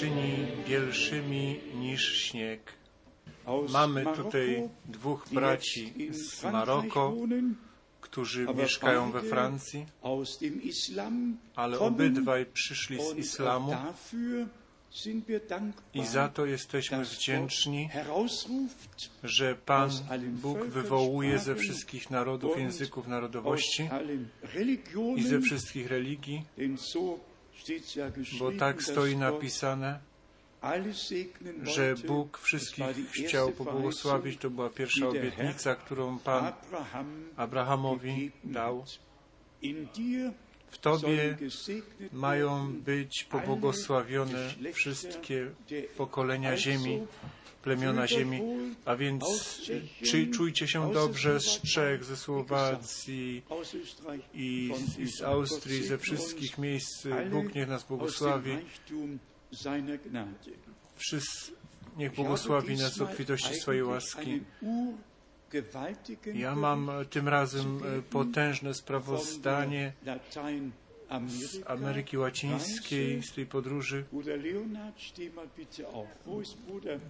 czyni bielszymi niż śnieg. Mamy tutaj dwóch braci z Maroko, którzy mieszkają we Francji, ale obydwaj przyszli z islamu. i za to jesteśmy wdzięczni, że Pan Bóg wywołuje ze wszystkich narodów, języków, narodowości i ze wszystkich religii, bo tak stoi napisane, że Bóg wszystkich chciał pobłogosławić. To była pierwsza obietnica, którą Pan Abrahamowi dał. W Tobie mają być pobłogosławione wszystkie pokolenia ziemi, plemiona ziemi, a więc czy, czujcie się dobrze z Czech, ze Słowacji i, i z Austrii, ze wszystkich miejsc. Bóg niech nas błogosławi. Wszyscy, niech błogosławi nas z obfitości swojej łaski. Ja mam tym razem potężne sprawozdanie z Ameryki Łacińskiej, z tej podróży.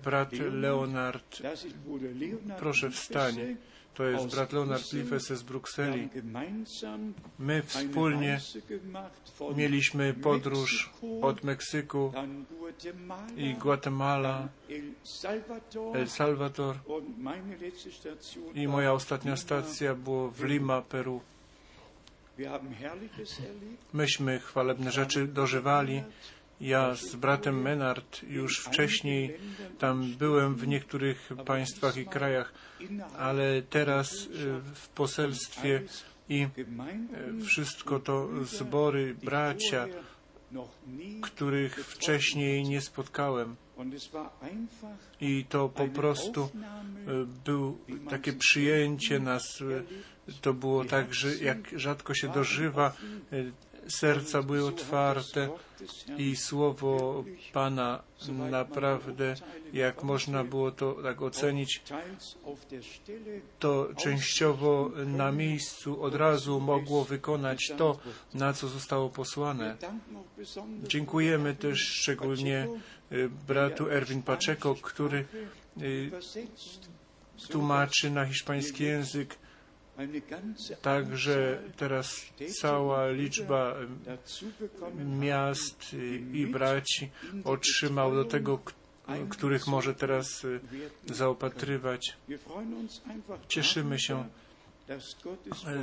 Brat Leonard, proszę wstań. To jest brat Leonard Liffes z Brukseli. My wspólnie mieliśmy podróż od Meksyku i Guatemala, El Salvador i moja ostatnia stacja była w Lima, Peru. Myśmy chwalebne rzeczy dożywali. Ja z bratem Menard już wcześniej tam byłem w niektórych państwach i krajach, ale teraz w poselstwie i wszystko to zbory, bracia, których wcześniej nie spotkałem. I to po prostu był takie przyjęcie nas. To było tak, że jak rzadko się dożywa, serca były otwarte i słowo Pana naprawdę, jak można było to tak ocenić, to częściowo na miejscu od razu mogło wykonać to, na co zostało posłane. Dziękujemy też szczególnie bratu Erwin Paczeko, który tłumaczy na hiszpański język Także teraz cała liczba miast i braci otrzymał do tego, których może teraz zaopatrywać. Cieszymy się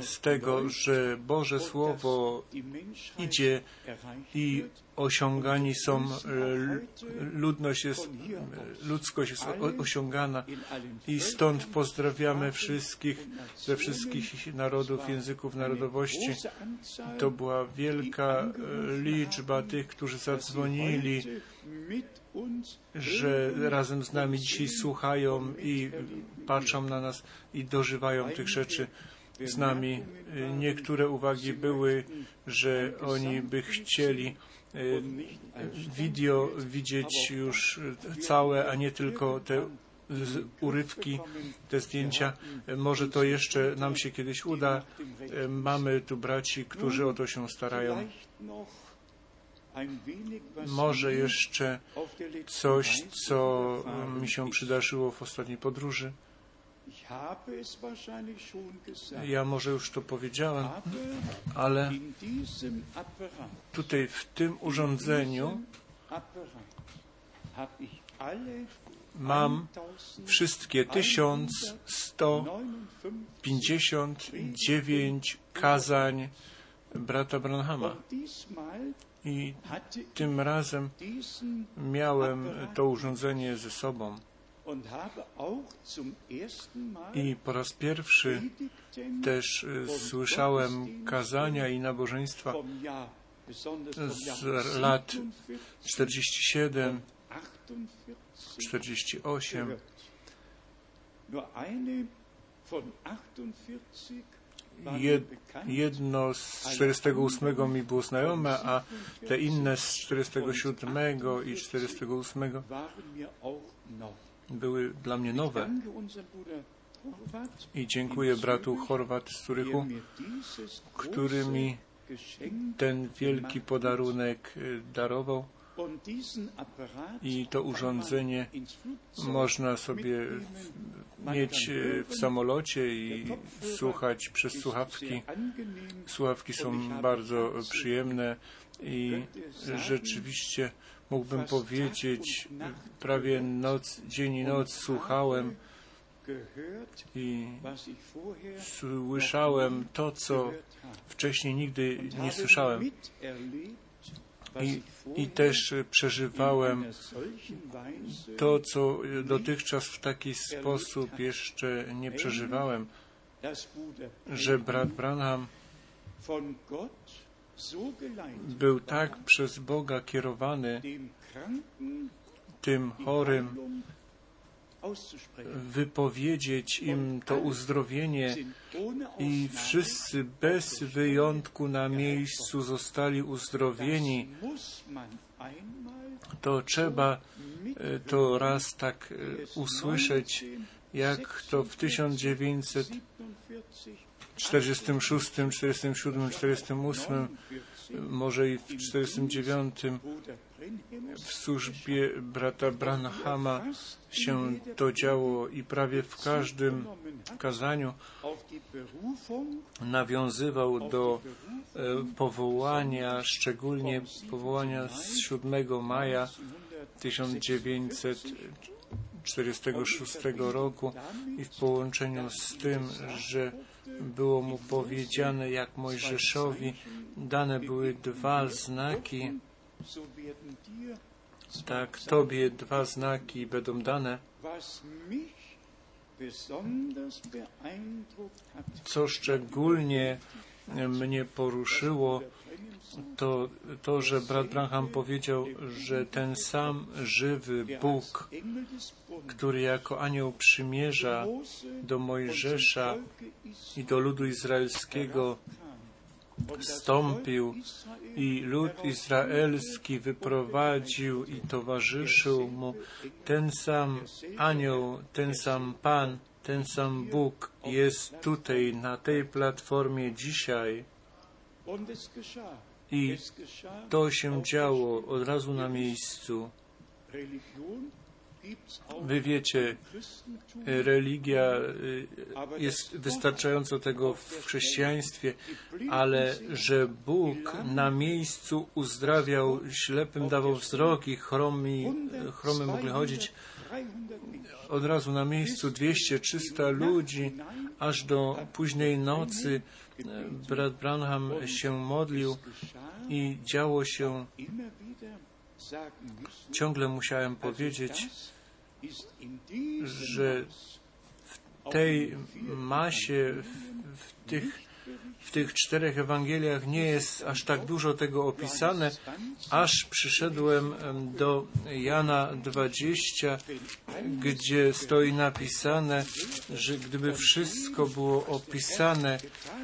z tego, że Boże Słowo idzie i osiągani są, ludność jest, ludzkość jest osiągana i stąd pozdrawiamy wszystkich ze wszystkich narodów, języków, narodowości. To była wielka liczba tych, którzy zadzwonili, że razem z nami dzisiaj słuchają i patrzą na nas i dożywają tych rzeczy z nami. Niektóre uwagi były, że oni by chcieli wideo widzieć już całe, a nie tylko te urywki, te zdjęcia. Może to jeszcze nam się kiedyś uda. Mamy tu braci, którzy o to się starają. Może jeszcze coś, co mi się przydarzyło w ostatniej podróży. Ja może już to powiedziałem, ale tutaj w tym urządzeniu mam wszystkie 1159 kazań brata Branhama. I tym razem miałem to urządzenie ze sobą. I po raz pierwszy też słyszałem kazania i nabożeństwa z lat 47, 48. jed, jedno z 48 mi było znajome, a te inne z 47 i 48 były dla mnie nowe. I dziękuję bratu Chorwat z Zurychu, który mi ten wielki podarunek y, darował. I to urządzenie można sobie mieć y, w samolocie i słuchać przez słuchawki. Słuchawki są bardzo przyjemne i rzeczywiście mógłbym powiedzieć, prawie noc, dzień i noc słuchałem i słyszałem to, co wcześniej nigdy nie słyszałem. I, I też przeżywałem to, co dotychczas w taki sposób jeszcze nie przeżywałem, że brat Branham był tak przez Boga kierowany tym chorym, wypowiedzieć im to uzdrowienie i wszyscy bez wyjątku na miejscu zostali uzdrowieni, to trzeba e, to raz tak e, usłyszeć, jak to w 1946, 47, 48, może i w 49 w służbie brata Branhama się to działo i prawie w każdym kazaniu nawiązywał do e, powołania, szczególnie powołania z 7 maja 1946 roku i w połączeniu z tym, że było mu powiedziane, jak Mojżeszowi dane były dwa znaki, tak Tobie dwa znaki będą dane. Co szczególnie mnie poruszyło, to to, że brat Branham powiedział, że ten sam żywy Bóg, który jako anioł przymierza do Mojżesza i do ludu izraelskiego stąpił i lud izraelski wyprowadził i towarzyszył mu ten sam anioł, ten sam Pan, ten sam Bóg jest tutaj na tej platformie dzisiaj. I to się działo od razu na miejscu. Wy wiecie, religia y, jest wystarczająco tego w chrześcijaństwie, ale że Bóg na miejscu uzdrawiał ślepym, dawał wzrok i chromi, chromy mogli chodzić, od razu na miejscu 200-300 ludzi, aż do późnej nocy brat Branham się modlił i działo się. Ciągle musiałem powiedzieć, że w tej masie, w tych, w tych czterech Ewangeliach nie jest aż tak dużo tego opisane, aż przyszedłem do Jana 20, gdzie stoi napisane, że gdyby wszystko było opisane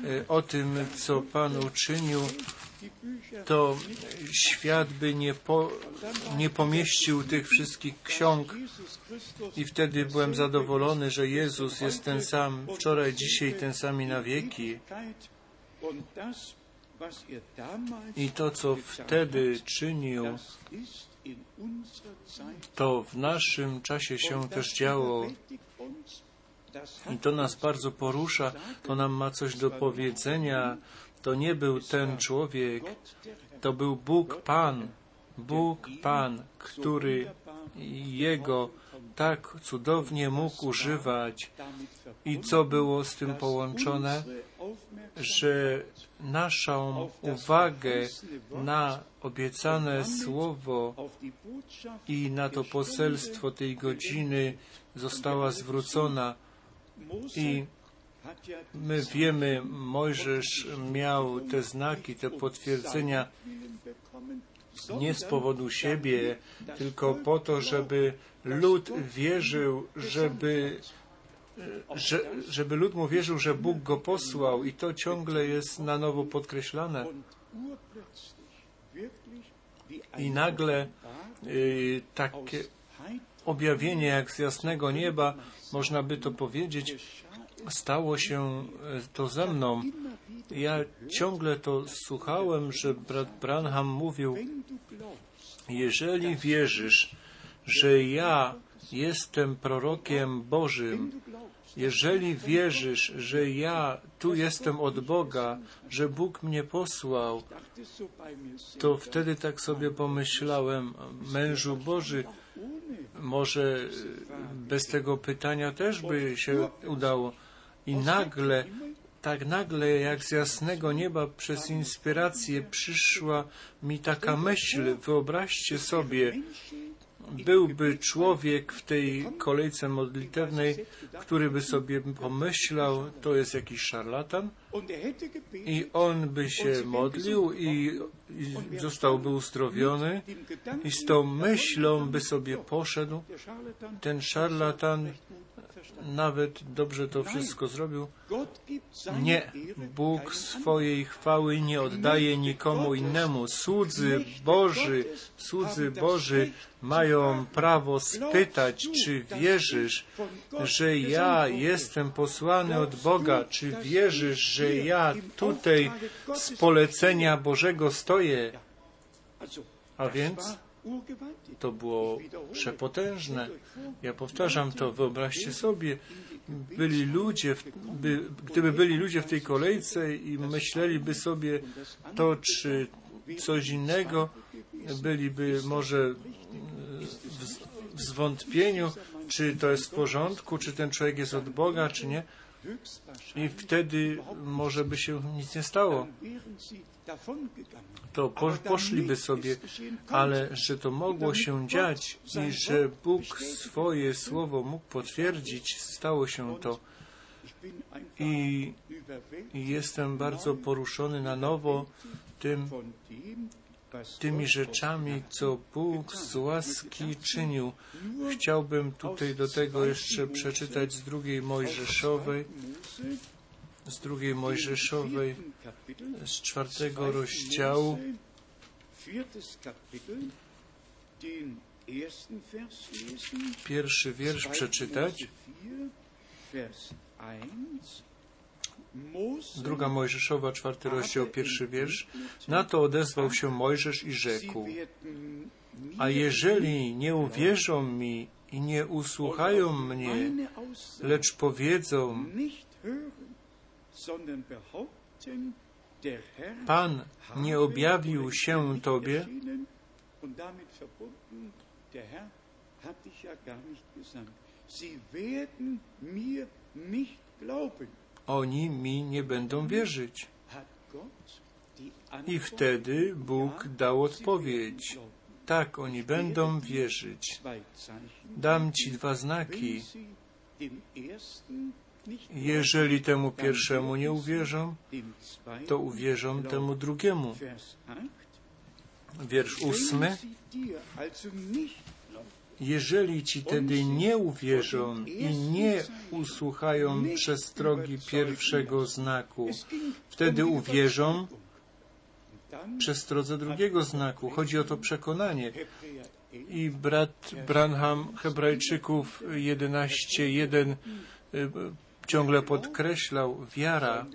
e, o tym, co Pan uczynił, to świat by nie, po, nie pomieścił tych wszystkich ksiąg i wtedy byłem zadowolony, że Jezus jest ten sam wczoraj, dzisiaj, ten sam i na wieki. I to, co wtedy czynił, to w naszym czasie się też działo. I to nas bardzo porusza, to nam ma coś do powiedzenia to nie był ten człowiek, to był Bóg Pan, Bóg Pan, który Jego tak cudownie mógł używać. I co było z tym połączone? Że naszą uwagę na obiecane słowo i na to poselstwo tej godziny została zwrócona. I My wiemy, Mojżesz miał te znaki, te potwierdzenia nie z powodu siebie, tylko po to, żeby lud wierzył, żeby że, żeby lud mu wierzył, że Bóg go posłał i to ciągle jest na nowo podkreślane. I nagle y, takie objawienie jak z jasnego nieba, można by to powiedzieć, stało się y, to ze mną. Ja ciągle to słuchałem, że brat Branham mówił, jeżeli wierzysz, że ja jestem prorokiem Bożym, jeżeli wierzysz, że ja tu jestem od Boga, że Bóg mnie posłał, to wtedy tak sobie pomyślałem, mężu Boży, może bez tego pytania też by się udało. I nagle, tak nagle, jak z jasnego nieba przez inspirację przyszła mi taka myśl, wyobraźcie sobie, byłby człowiek w tej kolejce modlitewnej, który by sobie pomyślał, to jest jakiś szarlatan i on by się modlił i, i zostałby uzdrowiony i z tą myślą by sobie poszedł. Ten szarlatan nawet dobrze to wszystko zrobił. Nie, Bóg swojej chwały nie oddaje nikomu innemu. Słudzy Boży, słudzy Boży mają prawo spytać, czy wierzysz, że ja jestem posłany od Boga, czy wierzysz, że ja tutaj z polecenia Bożego stoję. A więc to było przepotężne. Ja powtarzam to, wyobraźcie sobie, byli ludzie, by, gdyby byli ludzie w tej kolejce i myśleliby sobie to, czy coś innego, byliby może w, w zwątpieniu, czy to jest w porządku, czy ten człowiek jest od Boga, czy nie. I wtedy może by się nic nie stało to po, poszliby sobie, ale że to mogło się dziać i że Bóg swoje słowo mógł potwierdzić, stało się to. I jestem bardzo poruszony na nowo tym, tymi rzeczami, co Bóg z łaski czynił. Chciałbym tutaj do tego jeszcze przeczytać z drugiej Mojżeszowej, z drugiej Mojżeszowej, z czwartego rozdziału. Pierwszy wiersz przeczytać. Druga Mojżeszowa, czwarty rozdział, pierwszy wiersz. Na to odezwał się Mojżesz i rzekł, a jeżeli nie uwierzą mi i nie usłuchają mnie, lecz powiedzą, Pan nie objawił się Tobie, oni mi nie będą wierzyć. I wtedy Bóg dał odpowiedź. Tak, oni będą wierzyć. Dam Ci dwa znaki. Jeżeli temu pierwszemu nie uwierzą, to uwierzą temu drugiemu. Wiersz ósmy. Jeżeli ci tedy nie uwierzą i nie usłuchają przestrogi pierwszego znaku, wtedy uwierzą przestrodze drugiego znaku. Chodzi o to przekonanie. I brat Branham Hebrajczyków 11.1 ciągle podkreślał wiara.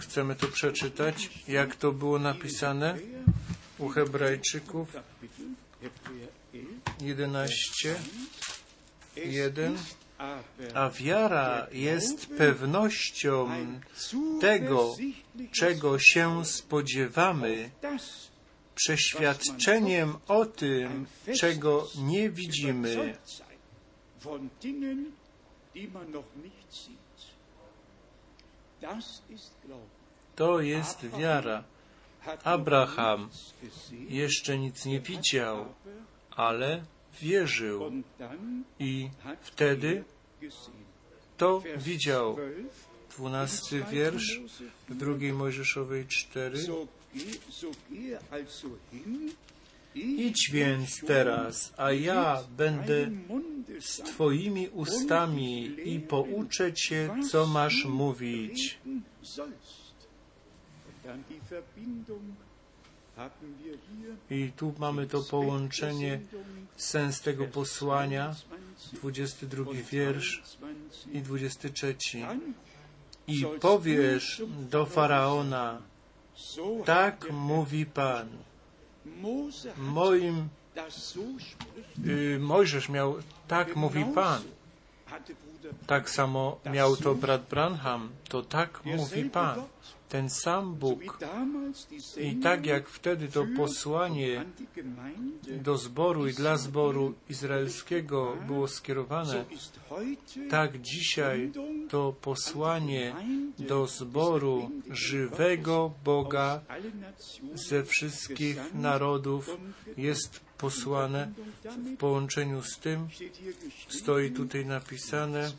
Chcemy to przeczytać, jak to było napisane u Hebrajczyków 11, 1. A wiara jest pewnością tego, czego się spodziewamy, przeświadczeniem o tym, czego nie widzimy. To jest wiara. Abraham jeszcze nic nie widział, ale wierzył i wtedy to widział. Dwunasty wiersz w drugiej Mojżeszowej cztery. Idź więc teraz, a ja będę z Twoimi ustami i pouczę Cię, co masz mówić. I tu mamy to połączenie, sens tego posłania, 22 wiersz i 23. I powiesz do Faraona, tak mówi Pan. Moim y, Mojżesz miał, tak mówi Pan. Tak samo miał to brat Branham, to tak mówi Pan ten sam Bóg. I tak jak wtedy to posłanie do zboru i dla zboru izraelskiego było skierowane, tak dzisiaj to posłanie do zboru żywego Boga ze wszystkich narodów jest posłane w połączeniu z tym, stoi tutaj napisane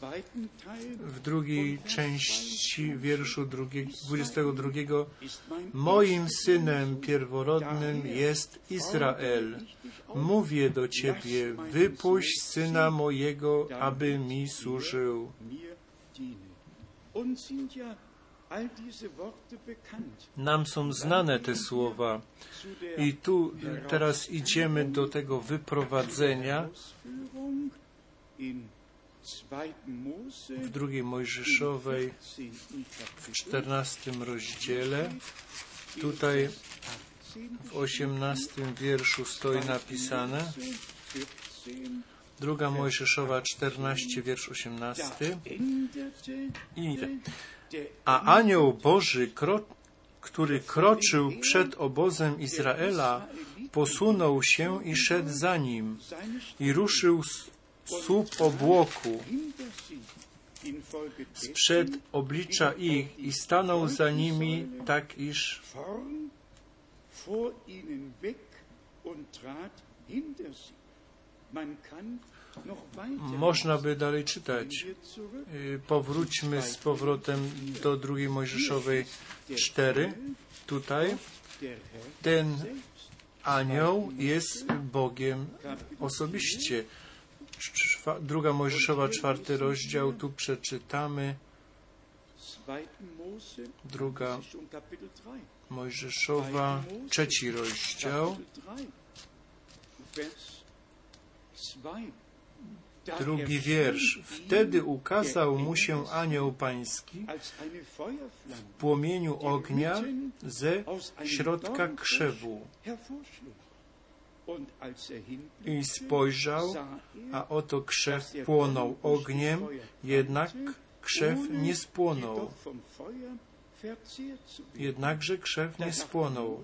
w drugiej części wierszu 22. Moim synem pierworodnym jest Izrael. Mówię do Ciebie, wypuść syna mojego, aby mi służył. Nam są znane te słowa i tu teraz idziemy do tego wyprowadzenia w drugiej Mojżeszowej w czternastym rozdziale. Tutaj w osiemnastym wierszu stoi napisane Druga Mojżeszowa 14, wiersz 18. I a anioł Boży, który kroczył przed obozem Izraela, posunął się i szedł za nim i ruszył słup obłoku sprzed oblicza ich i stanął za nimi tak, iż można by dalej czytać. Y, powróćmy z powrotem do drugiej Mojżeszowej 4. Tutaj ten anioł jest Bogiem osobiście. Druga Mojżeszowa, czwarty rozdział, tu przeczytamy. Druga Mojżeszowa, trzeci rozdział. Drugi wiersz. Wtedy ukazał mu się anioł pański w płomieniu ognia ze środka krzewu. I spojrzał, a oto krzew płonął ogniem, jednak krzew nie spłonął. Jednakże krzew nie spłonął.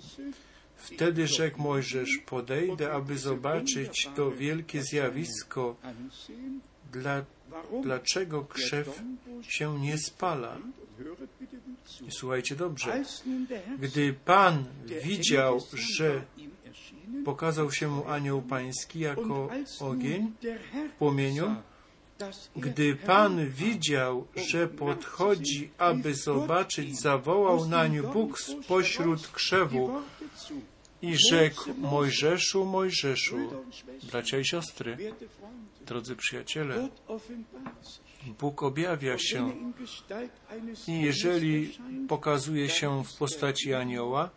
Wtedy rzekł Mojżesz, podejdę, aby zobaczyć to wielkie zjawisko, dla, dlaczego krzew się nie spala. I słuchajcie dobrze. Gdy Pan widział, że pokazał się mu anioł pański jako ogień w płomieniu, gdy Pan widział, że podchodzi, aby zobaczyć, zawołał nań Bóg spośród krzewu i rzekł Mojżeszu, Mojżeszu, bracia i siostry, drodzy przyjaciele, Bóg objawia się i jeżeli pokazuje się w postaci anioła,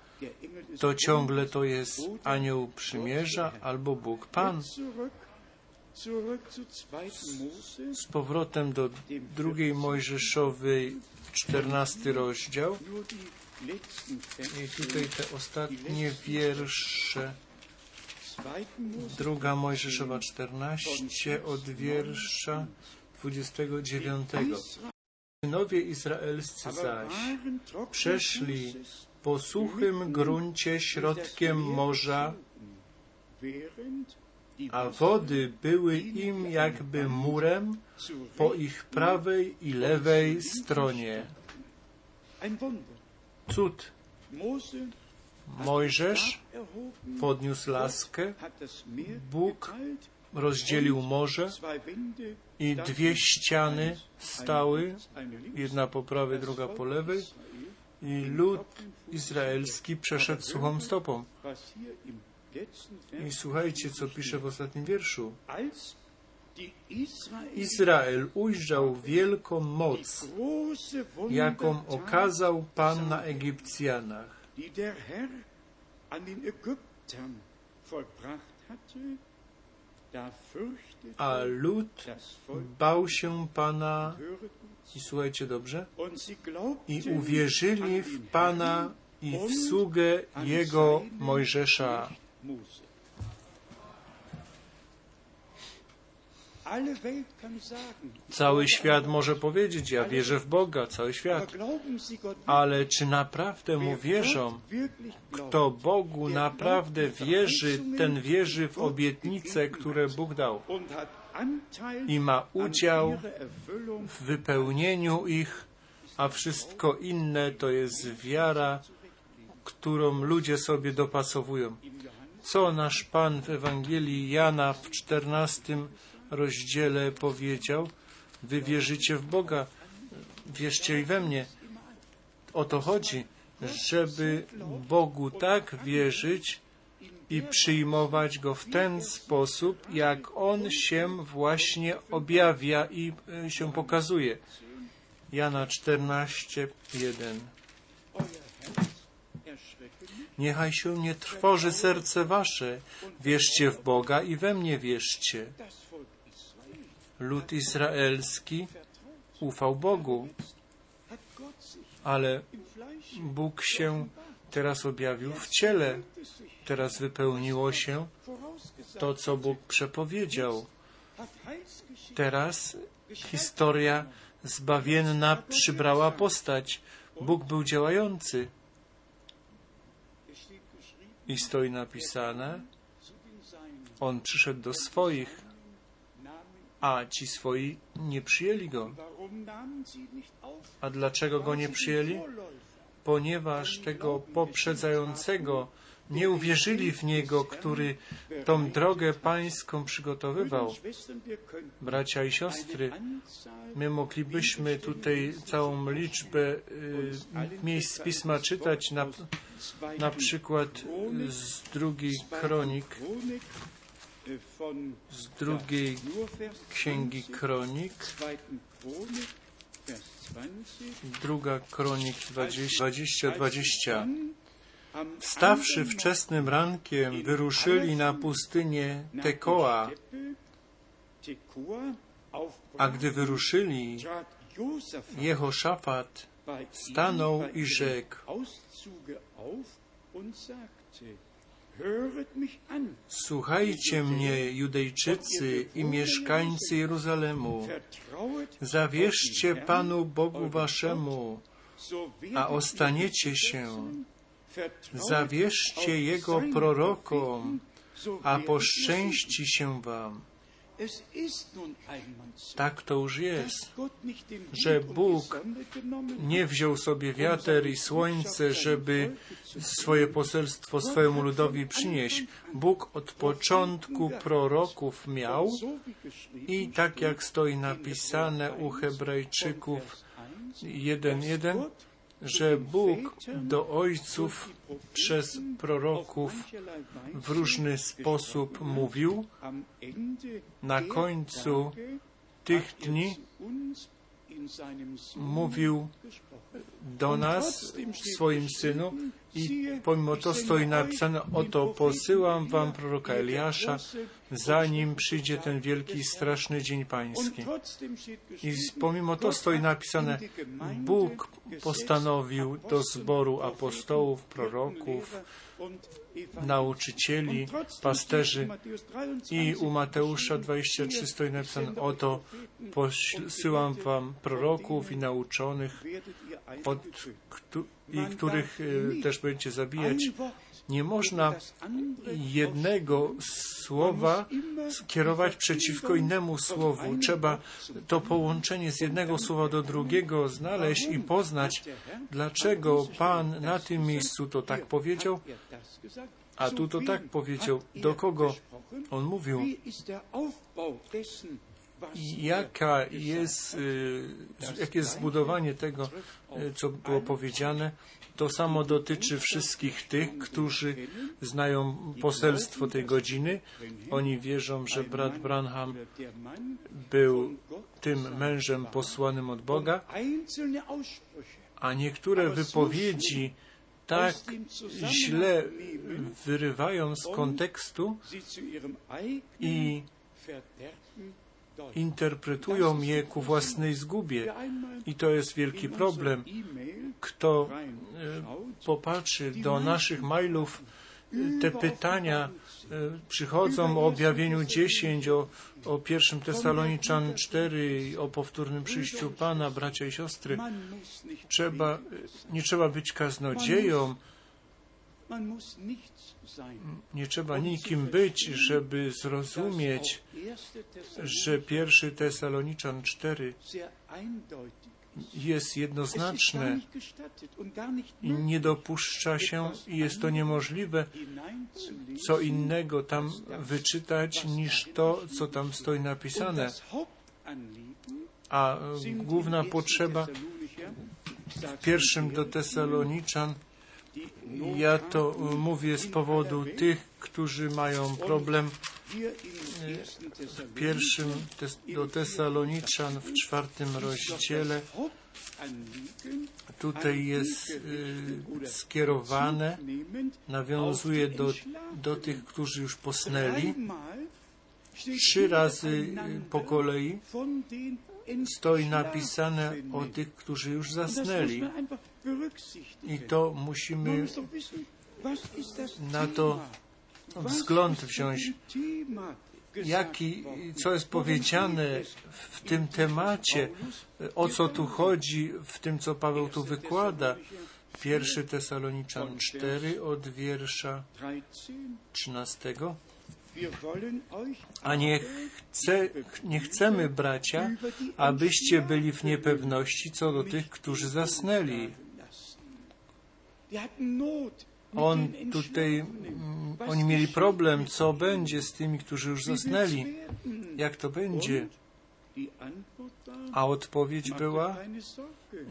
to ciągle to jest anioł przymierza albo Bóg Pan. Z powrotem do drugiej Mojżeszowej, czternasty rozdział. I tutaj te ostatnie wiersze. Druga Mojżeszowa 14 od wiersza 29. Synowie izraelscy zaś przeszli po suchym gruncie środkiem morza, a wody były im jakby murem po ich prawej i lewej stronie. Cud. Mojżesz podniósł laskę, Bóg rozdzielił morze i dwie ściany stały, jedna po prawej, druga po lewej i lud izraelski przeszedł suchą stopą. I słuchajcie, co pisze w ostatnim wierszu. Izrael ujrzał wielką moc, jaką okazał Pan na Egipcjanach. A lud bał się Pana i słuchajcie dobrze, i uwierzyli w Pana i w sługę Jego Mojżesza. Cały świat może powiedzieć, ja wierzę w Boga, cały świat. Ale czy naprawdę Mu wierzą? Kto Bogu naprawdę wierzy, ten wierzy w obietnice, które Bóg dał i ma udział w wypełnieniu ich, a wszystko inne to jest wiara, którą ludzie sobie dopasowują. Co nasz Pan w Ewangelii Jana w czternastym rozdziale powiedział? Wy wierzycie w Boga, wierzcie i we mnie. O to chodzi, żeby Bogu tak wierzyć i przyjmować Go w ten sposób, jak On się właśnie objawia i e, się pokazuje. Jana 14, 1. euer Herz erschrecke nicht. Niechaj się nie trwoży serce wasze. Wierzcie w Boga i we mnie wierzcie. Lud izraelski ufał Bogu, ale Bóg się teraz objawił w ciele. Teraz wypełniło się to, co Bóg przepowiedział. Teraz historia zbawienna przybrała postać. Bóg był działający i stoi napisane, On przyszedł do swoich. A ci swoi nie przyjęli Go. A dlaczego Go nie przyjęli? Ponieważ tego poprzedzającego nie uwierzyli w Niego, który tą drogę pańską przygotowywał. Bracia i siostry, my moglibyśmy tutaj całą liczbę y, miejsc z Pisma czytać, na, na przykład z drugiej kronik, z drugiej księgi 20, kronik, zweiten Chronik, Vers 20. druga kronik 20, 20, 20. Dann am Wstawszy anderen wczesnym rankiem, wyruszyli na pustynię Tekoa, a gdy wyruszyli, Jehoszafat stanął i rzekł, Słuchajcie mnie, Judejczycy i mieszkańcy Jeruzalemu, zawierzcie Panu Bogu waszemu, a ostaniecie się. zawierzcie Jego prorokom, a poszczęści się wam. Tak to już jest, że Bóg nie wziął sobie wiater i słońce, żeby swoje poselstwo swojemu ludowi przynieść. Bóg od początku proroków miał i tak jak stoi napisane u Hebrajczyków 1.1, że Bóg do ojców przez proroków w różny sposób mówił, na końcu tych dni mówił do nas w swoim Synu i pomimo to stoi napisane, oto posyłam wam proroka Eliasza, zanim przyjdzie ten wielki straszny dzień pański. I pomimo to stoi napisane, Bóg postanowił do zboru apostołów, proroków, nauczycieli, pasterzy steht in Matthäus 23 i u Mateusza 23 stoi napisane, oto posyłam wam proroków i nauczonych, od, i których e, też będziecie zabijać. Nie można jednego słowa skierować przeciwko innemu słowu. Trzeba to połączenie z jednego słowa do drugiego znaleźć i poznać, dlaczego Pan na tym miejscu to tak powiedział, a tu to tak powiedział. Do kogo on mówił? Jaka jest, y, jakie jest zbudowanie tego, y, co było powiedziane. To samo dotyczy wszystkich tych, którzy znają poselstwo tej godziny. Oni wierzą, że brat Branham był tym mężem posłanym od Boga, a niektóre wypowiedzi tak źle wyrywają z kontekstu i interpretują je ku własnej zgubie. I to jest wielki problem. Kto e, popatrzy do naszych mailów, e, te pytania e, przychodzą o objawieniu 10, o, o pierwszym Tesaloniczan 4, o powtórnym przyjściu Pana, bracia i siostry. Trzeba, nie trzeba być kaznodzieją, nie trzeba nikim być, żeby zrozumieć, że pierwszy Tesaloniczan 4 jest jednoznaczne i nie dopuszcza się i jest to niemożliwe co innego tam wyczytać niż to, co tam stoi napisane. A główna potrzeba w pierwszym do Tesaloniczan ja to mówię z powodu tych, którzy mają problem w pierwszym do Tesaloniczan w czwartym rozdziale. Tutaj jest y, skierowane, nawiązuje do, do tych, którzy już posnęli. Trzy razy y, po kolei stoi napisane o tych, którzy już zasnęli. I to musimy na to wzgląd wziąć. Jaki, co jest powiedziane w tym temacie, o co tu chodzi, w tym, co Paweł tu wykłada. Pierwszy Tesaloniczan 4 od wiersza 13. A nie, chce, nie chcemy, bracia, abyście byli w niepewności co do tych, którzy zasnęli. On tutaj, mm, oni mieli problem, co będzie z tymi, którzy już zasnęli. Jak to będzie? A odpowiedź była,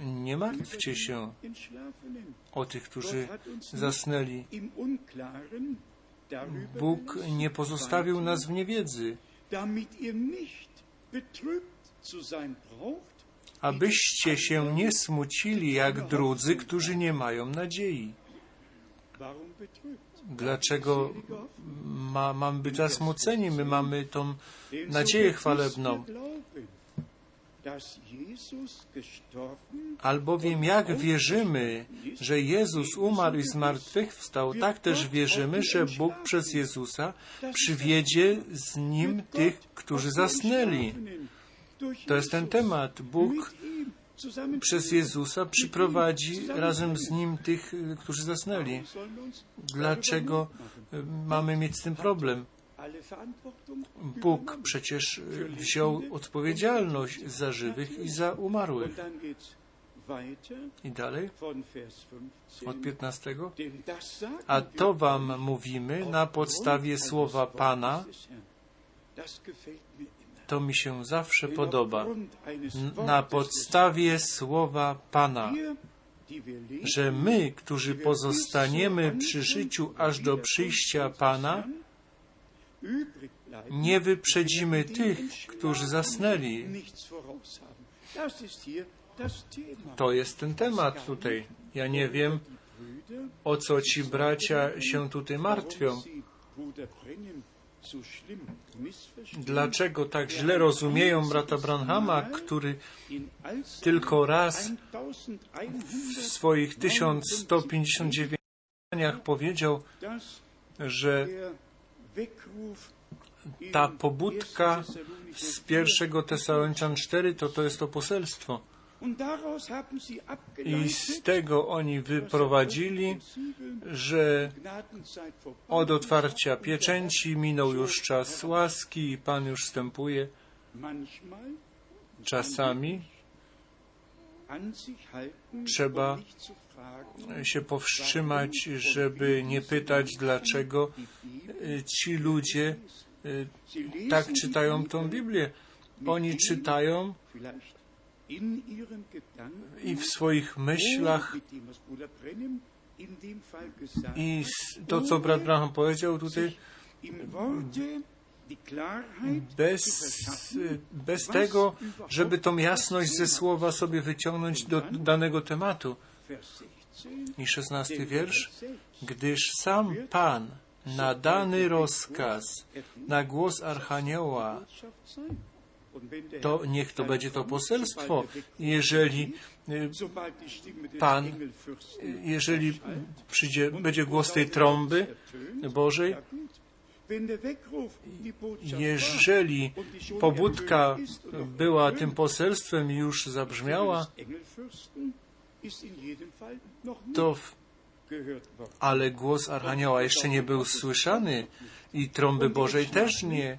nie martwcie się o tych, którzy zasnęli. Bóg nie pozostawił nas w niewiedzy, abyście się nie smucili jak drudzy, którzy nie mają nadziei. Dlaczego ma, mamy być zasmuceni? My mamy tą nadzieję chwalebną. Albowiem jak wierzymy, że Jezus umarł i zmartwychwstał, tak też wierzymy, że Bóg przez Jezusa przywiedzie z Nim tych, którzy zasnęli. To jest ten temat. Bóg przez Jezusa przyprowadzi razem z Nim tych, którzy zasnęli. Dlaczego mamy mieć z tym problem? Bóg przecież wziął odpowiedzialność za żywych i za umarłych. I dalej, od 15. A to Wam mówimy na podstawie słowa Pana. To mi się zawsze podoba. Na podstawie słowa Pana. Że my, którzy pozostaniemy przy życiu aż do przyjścia Pana, nie wyprzedzimy tych, którzy zasnęli. To jest ten temat tutaj. Ja nie wiem, o co ci bracia się tutaj martwią. Dlaczego tak źle rozumieją brata Branhama, który tylko raz w swoich 1159 powiedział, że ta pobudka z pierwszego Tesaloniczan 4 to to jest to poselstwo. I z tego oni wyprowadzili, że od otwarcia pieczęci minął już czas łaski i Pan już wstępuje. Czasami trzeba się powstrzymać, żeby nie pytać, dlaczego ci ludzie tak czytają tą Biblię. Oni czytają i w swoich myślach i to, co brat Braham powiedział tutaj, bez, bez tego, żeby tą jasność ze słowa sobie wyciągnąć do danego tematu. Vers 16, I szesnasty wiersz. er Gdyż sam Pan na dany rozkaz, na głos Archanioła, to niech to będzie to poselstwo. Jeżeli, y, Pan, jeżeli przyjdzie, będzie głos tej trąby Bożej, jeżeli pobudka była tym poselstwem już zabrzmiała, to w, ale głos Archanioła jeszcze nie był słyszany i trąby Bożej też nie.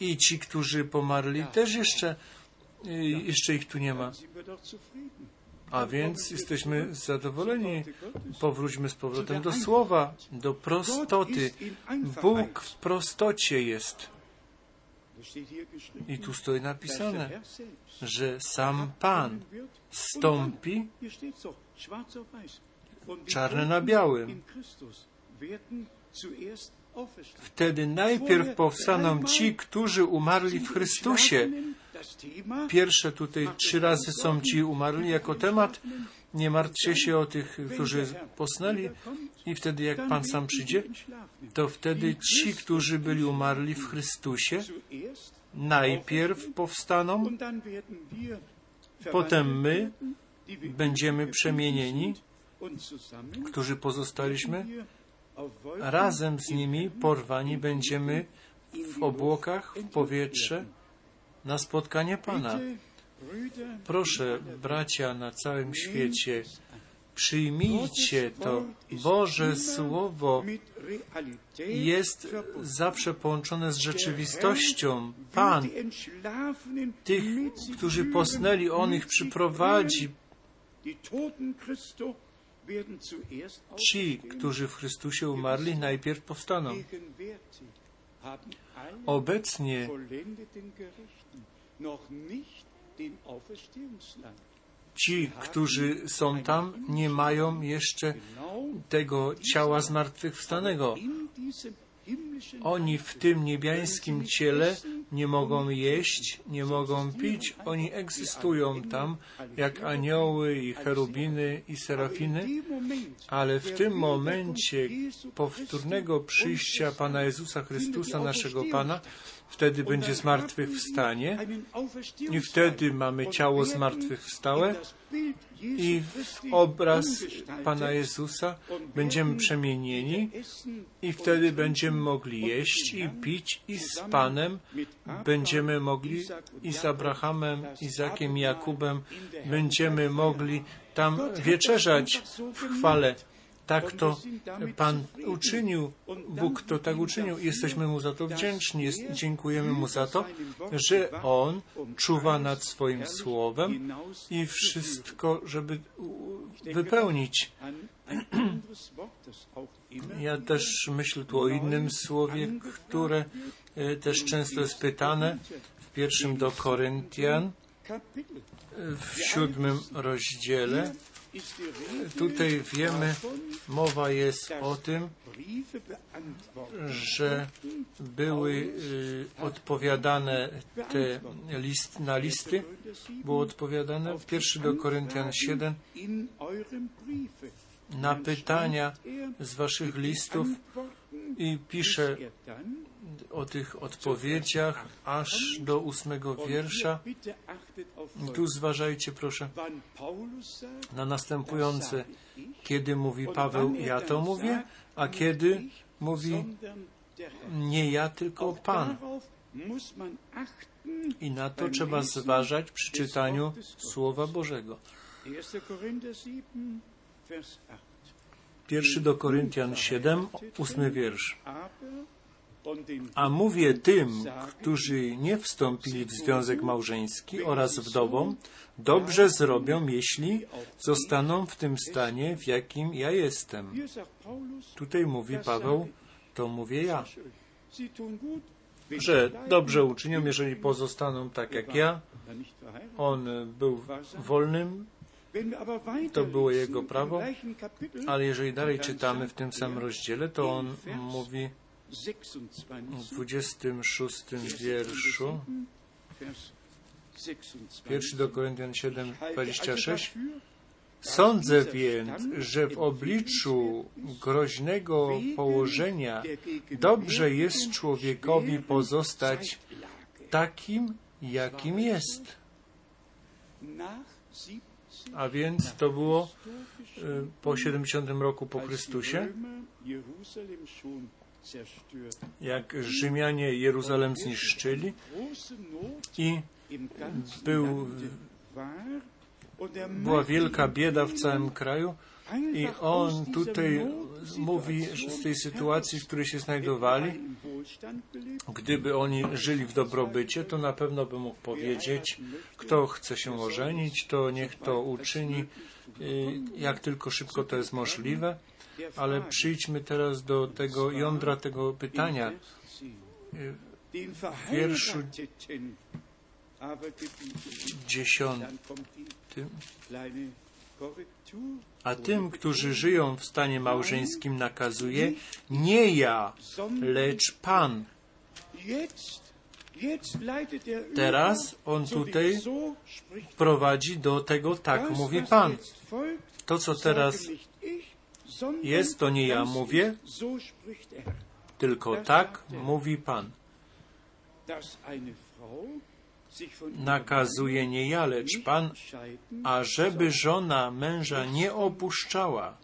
I ci, którzy pomarli, też jeszcze, y, jeszcze ich tu nie ma. A więc jesteśmy zadowoleni. Powróćmy z powrotem do słowa, do prostoty. Bóg w prostocie jest. I tu stoi napisane, że sam Pan stąpi czarne na białym. Wtedy najpierw powstaną ci, którzy umarli w Chrystusie. Pierwsze tutaj trzy razy są ci umarli jako temat. Nie martwcie się o tych, którzy posnęli. I wtedy jak Pan sam przyjdzie, to wtedy ci, którzy byli umarli w Chrystusie, najpierw powstaną, potem my będziemy przemienieni, którzy pozostaliśmy, razem z nimi porwani będziemy w obłokach, w powietrze na spotkanie Pana. Proszę, bracia na całym świecie, przyjmijcie to. Boże Słowo jest zawsze połączone z rzeczywistością. Pan tych, którzy posnęli, On ich przyprowadzi. Ci, którzy w Chrystusie umarli, najpierw powstaną. Obecnie ci, którzy są tam, nie mają jeszcze tego ciała zmartwychwstanego. Oni w tym niebiańskim ciele nie mogą jeść, nie mogą pić, oni egzystują tam jak anioły i cherubiny i serafiny, ale w tym momencie powtórnego przyjścia Pana Jezusa Chrystusa, naszego Pana, wtedy będzie zmartwychwstanie i wtedy mamy ciało zmartwychwstałe i w obraz Pana Jezusa będziemy przemienieni i wtedy będziemy mogli jeść i pić i z Panem będziemy mogli i z Abrahamem, Izakiem Jakubem będziemy mogli tam wieczerzać w chwale. Tak to Pan uczynił, Bóg to tak uczynił jesteśmy Mu za to wdzięczni. Dziękujemy Mu za to, że On czuwa nad swoim słowem i wszystko, żeby wypełnić. Ja też myślę tu o innym słowie, które e, też często jest pytane w pierwszym do Koryntian, e, w siódmym rozdziale. Tutaj wiemy, mowa jest o tym, że były e, odpowiadane te list, na listy, było odpowiadane pierwszy do Koryntian 7 In eurem Briefe na pytania z waszych listów i pisze o tych odpowiedziach aż do ósmego wiersza. Tu zważajcie proszę na następujące, kiedy mówi Paweł, ja to mówię, a kiedy mówi nie ja, tylko Pan. I na to trzeba zważać przy czytaniu. Słowa Bożego. 1. Korinther 7, Vers 8. Pierwszy do Koryntian 7, ósmy wiersz. A mówię tym, którzy nie wstąpili w związek małżeński oraz wdowom, dobrze zrobią, jeśli zostaną w tym stanie, w jakim ja jestem. Tutaj mówi Paweł, to mówię ja. Że dobrze uczynią, jeżeli pozostaną tak jak ja. On był wolnym, To było jego prawo, ale jeżeli dalej czytamy w tym samym rozdziale, to on mówi 26, w 26 wierszu, Vers 26. pierwszy do Koryntian 7, Halte also 26. dafür, Sądzę więc, że w obliczu groźnego położenia dobrze jest człowiekowi pozostać takim, jakim jest. nach 17 A więc to było e, po 70 roku po Chrystusie, Jak Rzymianie Jeruzalem zniszczyli i był, była wielka bieda w całym kraju i on tutaj mówi z tej sytuacji, w której się znajdowali, gdyby oni żyli w dobrobycie, to na pewno by mógł powiedzieć, kto chce się ożenić, to niech to uczyni, jak tylko szybko to jest możliwe. Ale przyjdźmy teraz do tego jądra tego pytania. in Vers 10. Den wierszu. Dziesiątym. A tym, którzy żyją w stanie małżeńskim, nakazuje nie ja, lecz Pan. Er Teraz on tutaj prowadzi do tego, tak mówi Pan. To, co teraz jest, to nie ja mówię, tylko tak mówi Pan. Nakazuje nie ja, lecz Pan, ażeby żona męża nie opuszczała.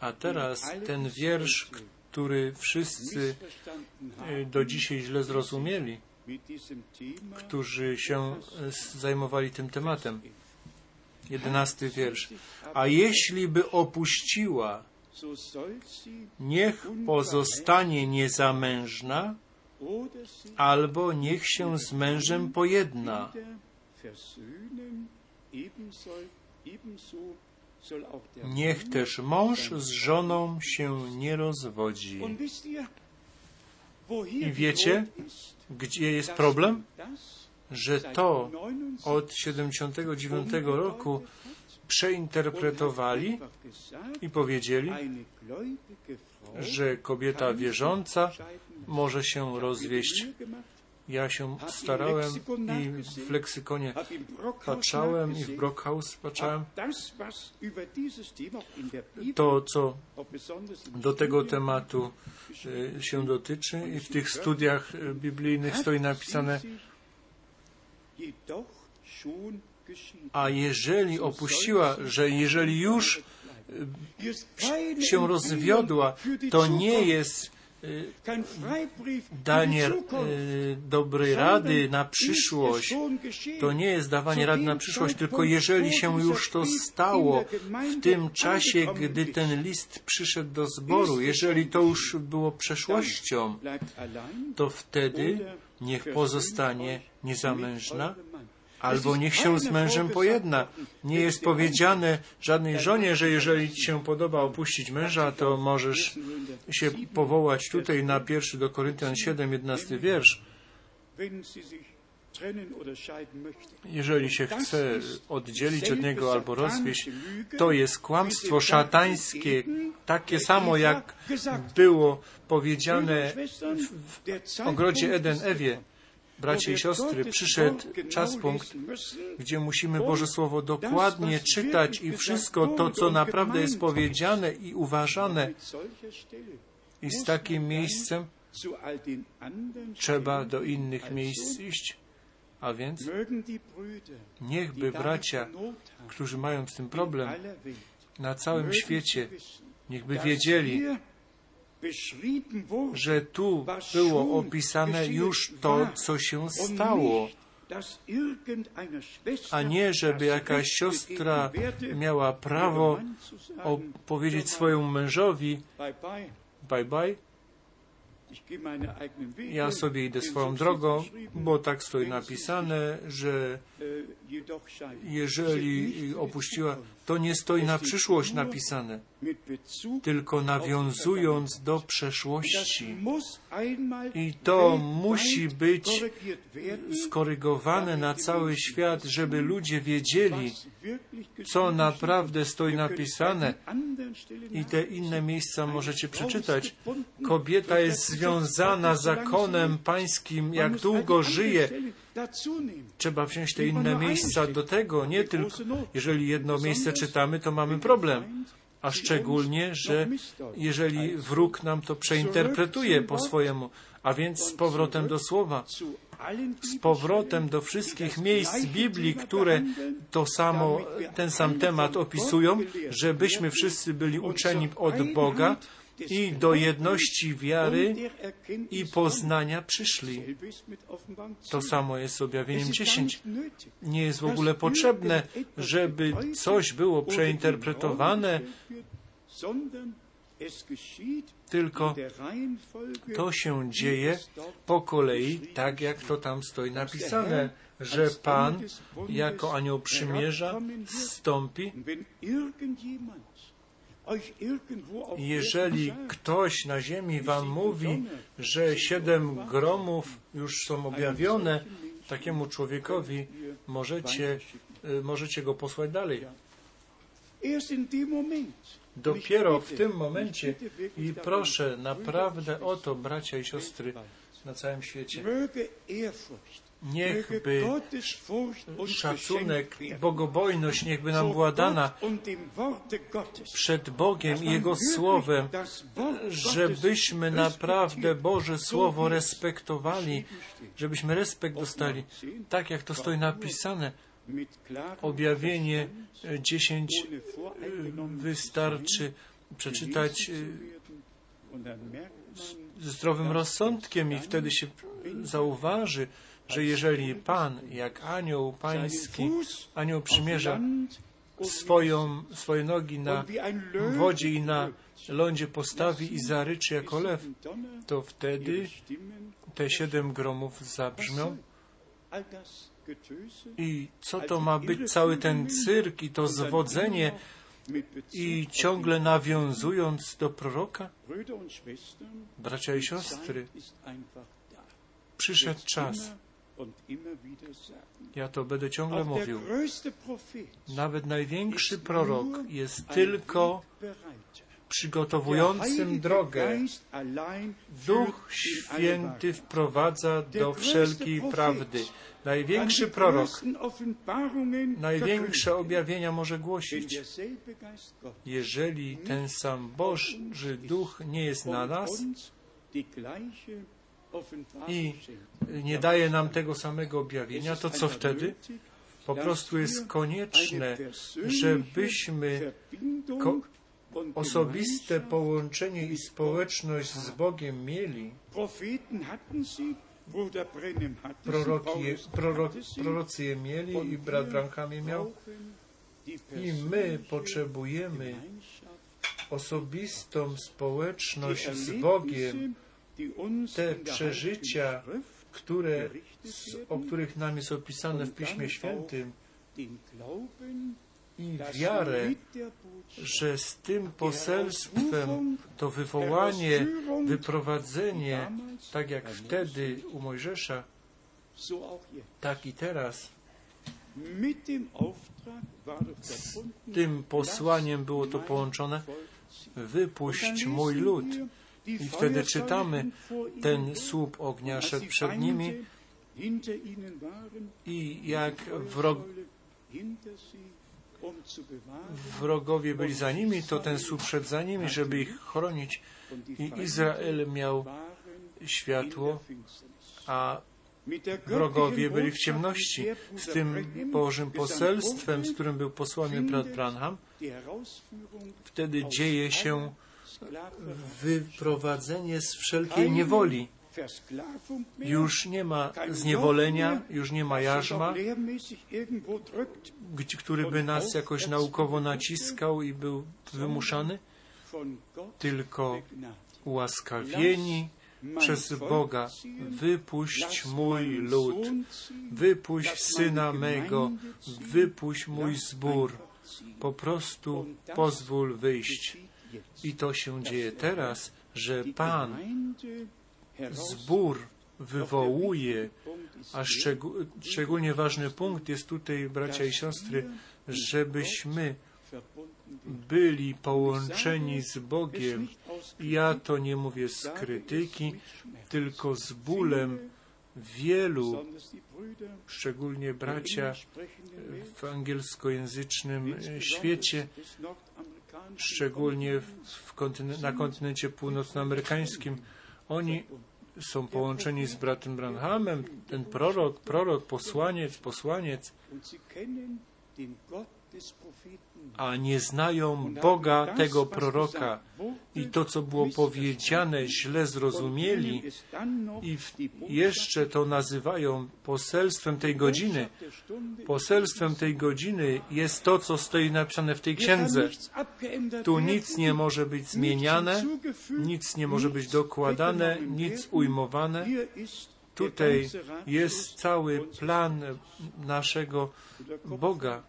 A teraz ten wiersz, który wszyscy haben do dzisiaj źle zrozumieli, którzy się y, zajmowali tym tematem. Jedenasty wiersz. A jeśli by opuściła, niech pozostanie niezamężna, albo niech się z mężem pojedna. Niech też mąż z żoną się nie rozwodzi. I wiecie, Gdzie jest problem? Że to 79 od 79 roku przeinterpretowali i powiedzieli, że kobieta wierząca może się rozwieść. Ja się starałem i w leksykonie patrzałem i w Brockhaus patrzałem. To, co do tego tematu y, się dotyczy i w tych studiach y, biblijnych stoi napisane. A jeżeli opuściła, że jeżeli już keine się rozwiodła, to nie jest die danie y, dobrej rady na przyszłość. To nie jest dawanie rady na przyszłość, tylko jeżeli się już to stało w tym czasie, gdy ten list przyszedł do zboru, jeżeli to już było przeszłością, to wtedy niech pozostanie niezamężna, albo niech się z mężem pojedna. Nie jest powiedziane żadnej żonie, że jeżeli ci się podoba opuścić męża, to możesz się powołać tutaj na pierwszy do Koryntian 7, 11 wiersz. Jeżeli się chce oddzielić od niego albo rozwieść, to jest kłamstwo szatańskie, takie samo jak było powiedziane w, w ogrodzie Eden Ewie. Bracie i siostry, przyszedł czas punkt, gdzie musimy Boże Słowo dokładnie czytać i wszystko to, co naprawdę jest powiedziane i uważane. I z takim miejscem trzeba do innych miejsc iść. A więc niechby bracia, którzy mają z tym problem na całym świecie, niechby wiedzieli, że tu było opisane już to, co się stało, a nie, żeby jakaś siostra miała prawo powiedzieć swojemu mężowi bye bye, ja sobie idę swoją drogą, bo tak stoi napisane, że jeżeli opuściła, to nie stoi na przyszłość napisane. tylko nawiązując do przeszłości. I to musi być skorygowane na cały świat, żeby ludzie wiedzieli, co naprawdę stoi napisane. I te inne miejsca możecie przeczytać. Kobieta jest związana zakonem pańskim, jak długo żyje. Trzeba wziąć te inne miejsca do tego, nie tylko. Jeżeli jedno miejsce czytamy, to mamy problem. A szczególnie, że jeżeli wróg nam to przeinterpretuje po swojemu, a więc z powrotem do słowa, z powrotem do wszystkich miejsc Biblii, które to samo, ten sam temat opisują, żebyśmy wszyscy byli uczeni od Boga i do jedności wiary i poznania przyszli. To samo jest z objawieniem 10. Nie jest w ogóle potrzebne, żeby coś było przeinterpretowane, tylko to się dzieje po kolei, tak jak to tam stoi napisane, że Pan jako anioł przymierza stąpi. Jeżeli ktoś na ziemi wam mówi, że siedem gromów już są objawione, takiemu człowiekowi możecie, y, możecie go posłać dalej. Dopiero w tym momencie i proszę naprawdę o to, bracia i siostry na całym świecie, niechby szacunek, bogobojność niechby nam była dana przed Bogiem i Jego Słowem, żebyśmy naprawdę Boże Słowo respektowali, żebyśmy respekt dostali, tak jak to stoi napisane. Objawienie 10 wystarczy przeczytać ze zdrowym rozsądkiem i wtedy się zauważy, że jeżeli Pan, jak anioł pański, anioł przymierza swoją, swoje nogi na wodzie i na lądzie postawi i zaryczy jako lew, to wtedy te siedem gromów zabrzmią. I co to ma być cały ten cyrk i to zwodzenie i ciągle nawiązując do proroka? Bracia i siostry, przyszedł czas. Ja to będę ciągle mówił. Nawet największy prorok jest tylko przygotowującym drogę. Duch Święty wprowadza do wszelkiej prawdy. Największy prorok, największe objawienia może głosić. Jeżeli ten sam Boży Duch nie jest na nas i nie daje nam tego samego objawienia, to co wtedy? Po prostu jest konieczne, żebyśmy ko osobiste połączenie i społeczność z Bogiem mieli. Proroki, prorok, prorocy je mieli i brat Branham je miał. I my potrzebujemy osobistą społeczność z Bogiem, te przeżycia, które, o których nam jest opisane w Piśmie Świętym i wiarę, że z tym poselstwem to wywołanie, wyprowadzenie, tak jak wtedy u Mojżesza, tak i teraz, z tym posłaniem było to połączone, wypuść mój lud. I wtedy czytamy, ten słup ognia szedł przed nimi i jak wrog, wrogowie byli za nimi, to ten słup szedł za nimi, żeby ich chronić. I Izrael miał światło, a wrogowie byli w ciemności. Z tym Bożym poselstwem, z którym był posłany brat Branham, wtedy dzieje się wyprowadzenie z wszelkiej niewoli. Już nie ma zniewolenia, już nie ma jarzma, który by nas jakoś naukowo naciskał i był wymuszany, tylko ułaskawieni przez Boga. Wypuść mój lud, wypuść syna mego, wypuść mój zbór. po prostu pozwól wyjść. I to się dzieje teraz, że Pan zbór wywołuje, a szczególnie ważny punkt jest tutaj, bracia i siostry, żebyśmy byli połączeni z Bogiem. Ja to nie mówię z krytyki, tylko z bólem wielu, szczególnie bracia w angielskojęzycznym świecie, szczególnie w kontynen- na kontynencie północnoamerykańskim. Oni są połączeni z bratem Branhamem, ten prorok, prorok, posłaniec, posłaniec, a nie znają Boga tego proroka i to, co było powiedziane, źle zrozumieli i jeszcze to nazywają poselstwem tej godziny. Poselstwem tej godziny jest to, co stoi napisane w tej księdze. Tu nic nie może być zmieniane, nic nie może być dokładane, nic ujmowane. Tutaj jest cały plan naszego Boga.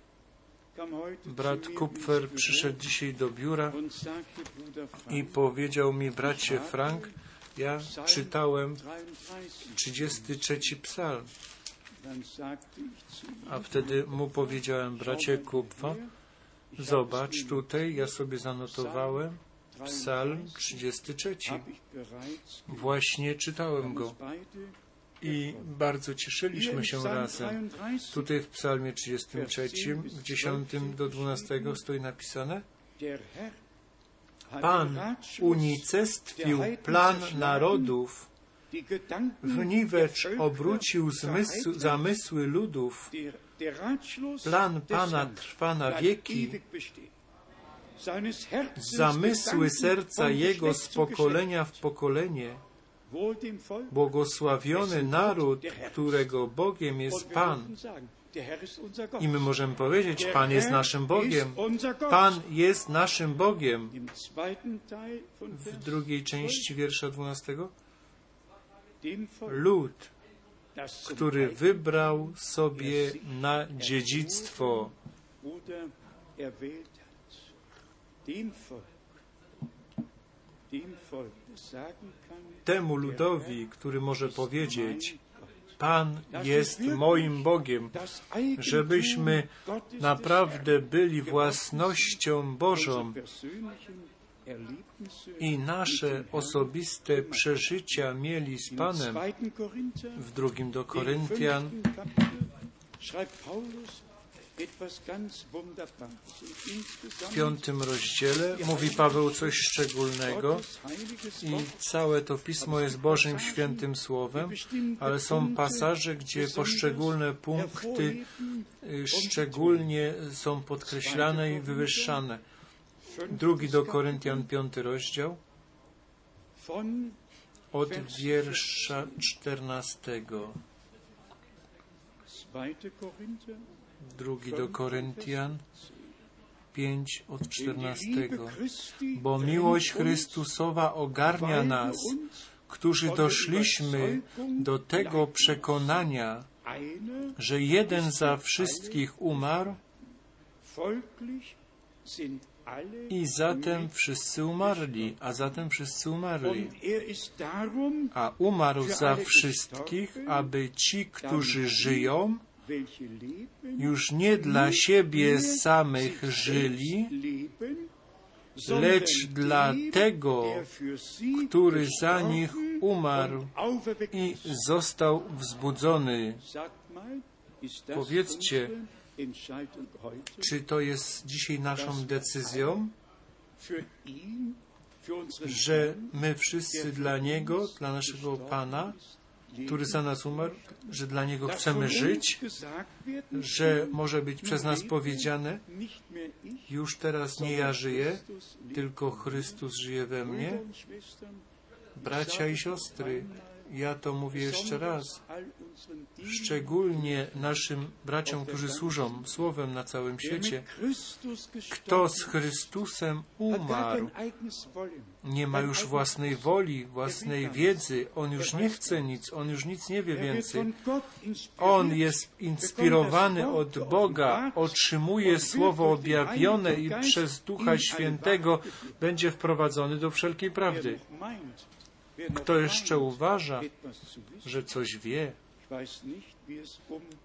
Brat Kupfer przyszedł dzisiaj do biura i powiedział mi, bracie Frank, ja czytałem 33 psalm. A wtedy mu powiedziałem, bracie Kupfer, zobacz tutaj, ja sobie zanotowałem psalm 33. Właśnie czytałem go i bardzo cieszyliśmy się razem. Tutaj w psalmie 33, w 10 do 12 stoi napisane? Pan unicestwił plan narodów, w niwecz obrócił zmysł, zamysły ludów. Plan Pana trwa na wieki, zamysły serca Jego z pokolenia w pokolenie. Błogosławiony naród, którego Bogiem jest Pan. I my możemy powiedzieć, Pan jest naszym Bogiem. Pan jest naszym Bogiem. W drugiej części wiersza 12. Lud, który wybrał sobie na dziedzictwo. Temu ludowi, który może powiedzieć, Pan jest moim Bogiem, żebyśmy naprawdę byli własnością Bożą i nasze osobiste przeżycia mieli z Panem. W drugim do Koryntian w piątym rozdziale mówi Paweł coś szczególnego i całe to pismo jest Bożym świętym słowem, ale są pasaże, gdzie poszczególne punkty szczególnie są podkreślane i wywyższane. Drugi do Koryntian, piąty rozdział, od wiersza czternastego. Drugi do Koryntian 5 od 14. Bo miłość Chrystusowa ogarnia nas, którzy doszliśmy do tego przekonania, że jeden za wszystkich umarł i zatem wszyscy umarli, a zatem wszyscy umarli. A umarł za wszystkich, aby ci, którzy żyją, już nie dla siebie samych żyli, lecz dla tego, który za nich umarł i został wzbudzony. Powiedzcie, czy to jest dzisiaj naszą decyzją, że my wszyscy dla Niego, dla naszego Pana, który za nas umarł, że dla Niego chcemy żyć, że może być przez nas powiedziane, już teraz nie ja żyję, tylko Chrystus żyje we mnie. Bracia i siostry, Ja to mówię jeszcze raz. Szczególnie naszym braciom, którzy służą Słowem na całym świecie. Kto z Chrystusem gar umarł, nie ma już własnej woli, własnej wiedzy. On już nie chce nic, on już nic nie wie więcej. On jest inspirowany od Boga, otrzymuje Słowo objawione i przez Ducha Świętego będzie wprowadzony do wszelkiej prawdy. Kto jeszcze uważa, że coś wie,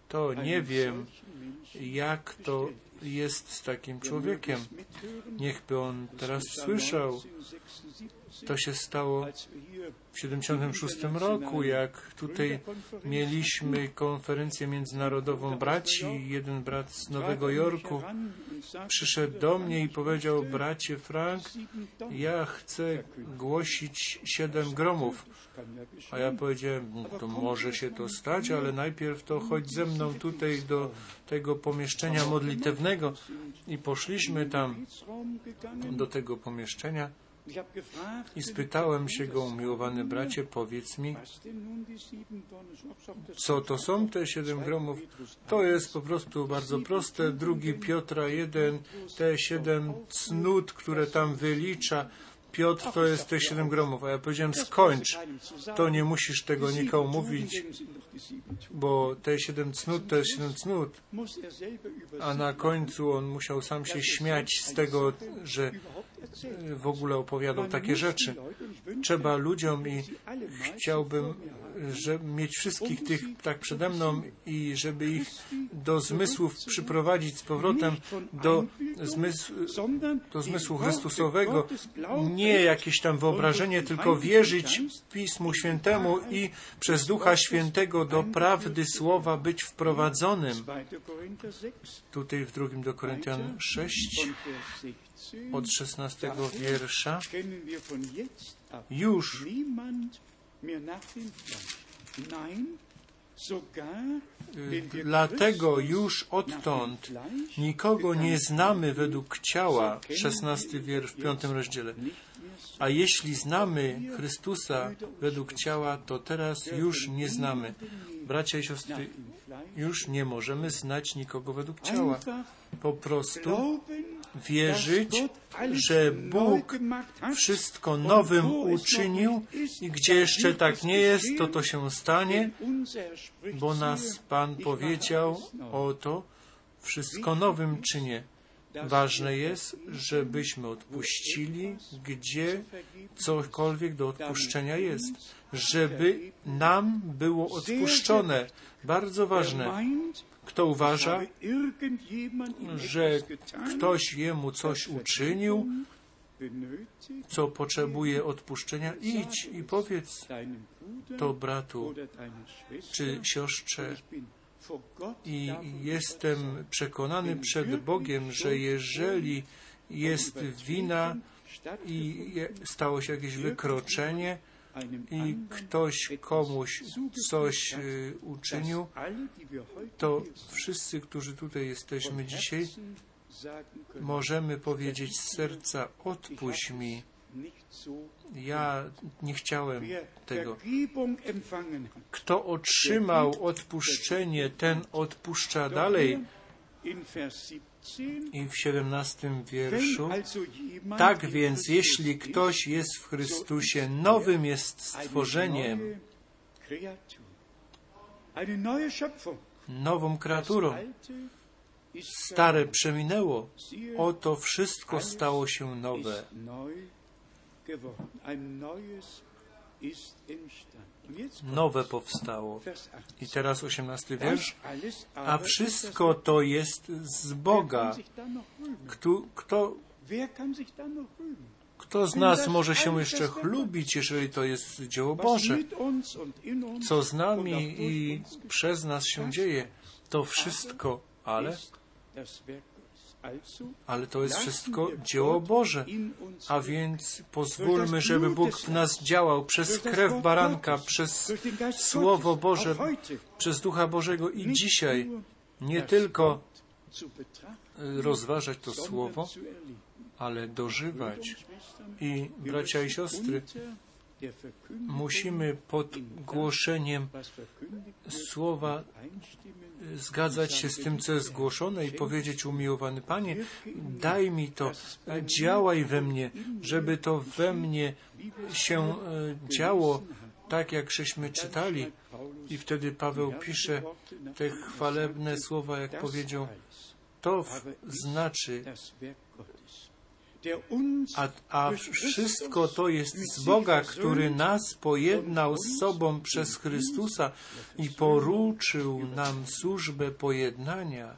to nie wiem, jak to jest z takim człowiekiem. Niechby on teraz słyszał. To się stało w 76 roku, jak tutaj mieliśmy konferencję międzynarodową braci. Jeden brat z Nowego Jorku przyszedł do mnie i powiedział, bracie Frank, ja chcę głosić siedem gromów. A ja powiedziałem, "No to może się to stać, ale najpierw to chodź ze mną tutaj do tego pomieszczenia modlitewnego. I poszliśmy tam do tego pomieszczenia i spytałem się go, umiłowany bracie, powiedz mi, co to są te siedem gromów? To jest po prostu bardzo proste. Drugi Piotra jeden, te siedem cnót, które tam wylicza. Piotr to jest te siedem gromów. A ja powiedziałem, skończ. To nie musisz tego nikomu mówić, bo te siedem cnót to jest siedem cnót. A na końcu on musiał sam się śmiać z tego, że w ogóle opowiadał takie rzeczy. Trzeba ludziom i chciałbym żeby mieć wszystkich tych tak przede mną i żeby ich do zmysłów przyprowadzić z powrotem do, zmysł, do zmysłu Chrystusowego. Nie jakieś tam wyobrażenie, tylko wierzyć Pismu Świętemu i przez Ducha Świętego do prawdy Słowa być wprowadzonym. Tutaj w drugim do Koryntian 6 od 16 wiersza już Dlatego już odtąd nikogo nie znamy według ciała, 16 wiersz w piątym rozdziale. A jeśli znamy Chrystusa według ciała, to teraz już nie znamy. Bracia i siostry, już nie możemy znać nikogo według ciała. Po prostu wierzyć, że Bóg wszystko nowym uczynił i gdzie jeszcze tak nie jest, to to się stanie, bo nas Pan powiedział o to, wszystko nowym czynię. Ważne jest, żebyśmy odpuścili, gdzie cokolwiek do odpuszczenia jest, żeby nam było odpuszczone. Bardzo ważne. Kto uważa, że ktoś jemu coś uczynił, co potrzebuje odpuszczenia, idź i powiedz to bratu czy siostrze. I jestem przekonany przed Bogiem, że jeżeli jest wina i stało się jakieś wykroczenie, i ktoś komuś coś y, uczynił, to wszyscy, którzy tutaj jesteśmy dzisiaj, możemy powiedzieć z serca, odpuść mi. Ja nie chciałem tego. Kto otrzymał odpuszczenie, ten odpuszcza dalej. I w 17 wierszu, tak więc jeśli ktoś jest w Chrystusie, nowym jest stworzeniem, nową kreaturą. Stare przeminęło, oto wszystko stało się nowe. Nowe powstało. I teraz osiemnasty wiersz. A wszystko to jest z Boga. Kto, kto, kto z nas może się jeszcze chlubić, jeżeli to jest dzieło Boże? Co z nami i przez nas się dzieje, to wszystko, ale ale to jest wszystko dzieło Boże. A więc pozwólmy, żeby Bóg w nas działał przez krew baranka, przez Słowo Boże, przez Ducha Bożego i dzisiaj nie tylko rozważać to Słowo, ale dożywać. I bracia i siostry, musimy pod głoszeniem słowa einstimmen, zgadzać się z tym, co jest zgłoszone i powiedzieć, umiłowany Panie, daj mi to, działaj we mnie, żeby to we mnie się e, działo, tak jak żeśmy czytali. I wtedy Paweł pisze te chwalebne słowa, jak powiedział, to znaczy, a, a wszystko to jest z Boga, który nas pojednał z sobą przez Chrystusa i poruczył nam służbę pojednania.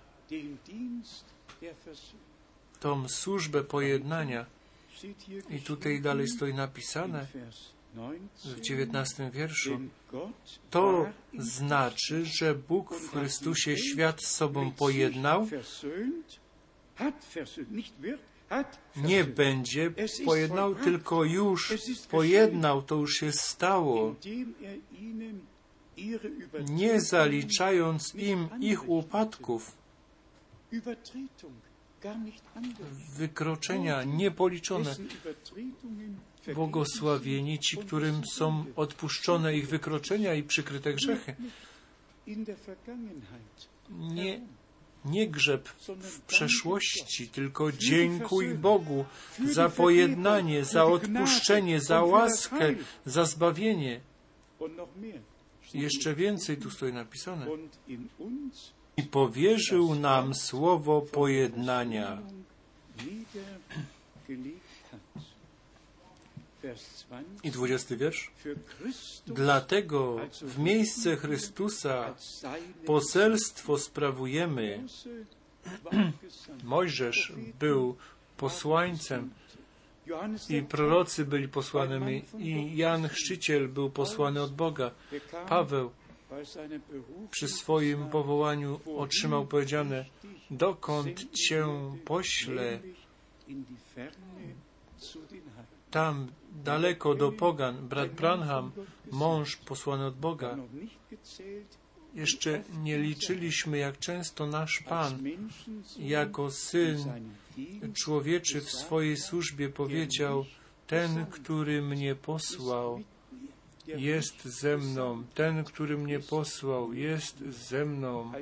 tą służbę pojednania. I tutaj dalej stoi napisane in Vers 19, w dziewiętnastym wierszu. To znaczy, że Bóg w Chrystusie świat z sobą pojednał, nie będzie pojednał, tylko już pojednał, to już się stało, er nie zaliczając im ich upadków, wykroczenia niepoliczone. Błogosławieni ci, którym są odpuszczone ich wykroczenia i przykryte grzechy. Nie, nie grzeb w przeszłości, tylko dziękuj Bogu za pojednanie, za odpuszczenie, za łaskę, za zbawienie. Jeszcze więcej tu stoi napisane. I powierzył nam słowo pojednania. 20. I dwudziesty wiersz. Für Christus Dlatego w miejsce Chrystusa poselstwo sprawujemy. Mojżesz był posłańcem i prorocy byli posłanymi i Jan Chrzciciel był posłany od Boga. Paweł przy swoim powołaniu otrzymał powiedziane, dokąd Cię poślę, tam daleko do pogan. Brat Branham, mąż posłany od Boga. Jeszcze nie liczyliśmy, jak często nasz Pan, jako Syn człowieczy w swojej służbie powiedział, ten, który mnie posłał, jest ze mną. Ten, który mnie posłał, jest ze mną.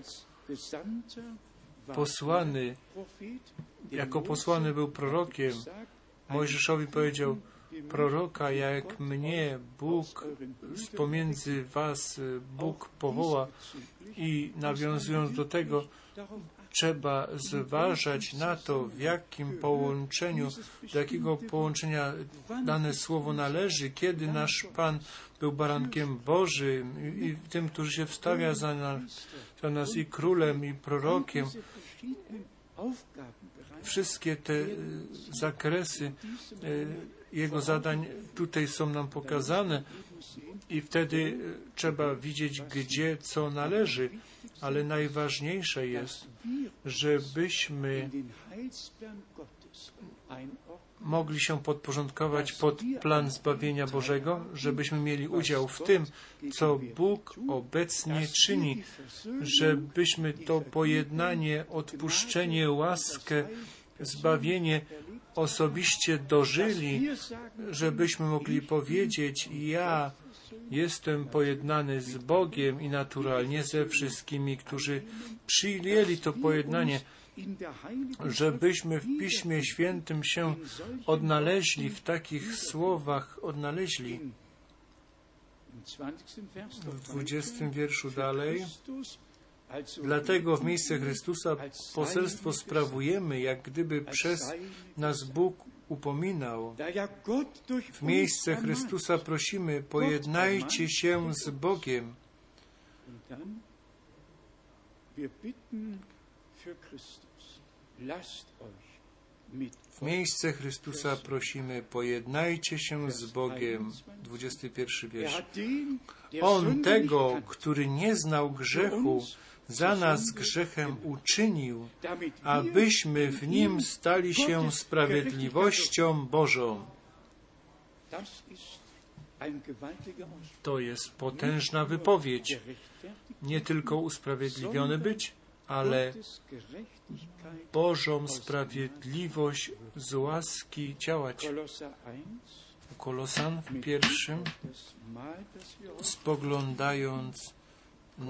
Posłany, jako posłany był prorokiem. Mojżeszowi powiedział, proroka jak mnie Bóg z pomiędzy was y, Bóg powoła i nawiązując do tego, trzeba zważać na to, w jakim połączeniu, do jakiego połączenia dane słowo należy, kiedy nasz Pan był barankiem Bożym i, tym, który się wstawia za nas, za nas i królem, i prorokiem. Wszystkie te y, zakresy y, Jego zadań tutaj są nam pokazane i wtedy y, trzeba widzieć, gdzie co należy. Ale najważniejsze jest, żebyśmy mogli się podporządkować pod plan zbawienia Bożego, żebyśmy mieli udział w tym, co Bóg obecnie czyni, żebyśmy to pojednanie, odpuszczenie, łaskę, zbawienie osobiście dożyli, żebyśmy mogli powiedzieć: Ja jestem pojednany z Bogiem i naturalnie ze wszystkimi, którzy przyjęli to pojednanie, żebyśmy w Piśmie Świętym się odnaleźli, w takich słowach odnaleźli. im 20. Vers noch W 20 wierszu dalej. Dlatego w miejsce Chrystusa poselstwo sprawujemy, jak gdyby przez nas Bóg upominał. W miejsce Chrystusa prosimy, pojednajcie się z Bogiem. W miejsce Chrystusa prosimy, pojednajcie się z Bogiem. 21 Er wiersz. On tego, który nie znał grzechu, za nas grzechem uczynił, abyśmy w nim stali się sprawiedliwością Bożą. To jest potężna wypowiedź. Nie tylko usprawiedliwiony być, ale. Bożą sprawiedliwość z łaski działać. Kolosser 1, W Kolosan w pierwszym, spoglądając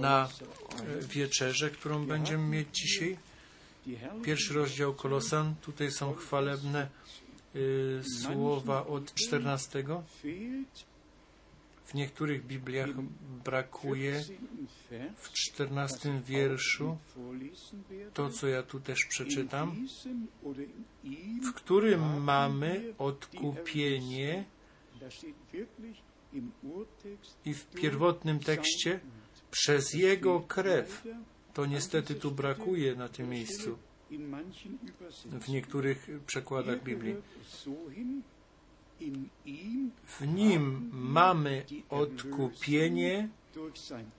na e, wieczerzę, którą będziemy mieć dzisiaj. Pierwszy rozdział Kolosan, tutaj są chwalebne y, słowa od 14. fehlt W niektórych Bibliach brakuje 14. Vers, w 14 wierszu to, co ja tu też przeczytam, w którym mamy odkupienie i w pierwotnym tekście przez Jego krew. To niestety tu brakuje na tym miejscu w niektórych przekładach Biblii. W Nim mamy odkupienie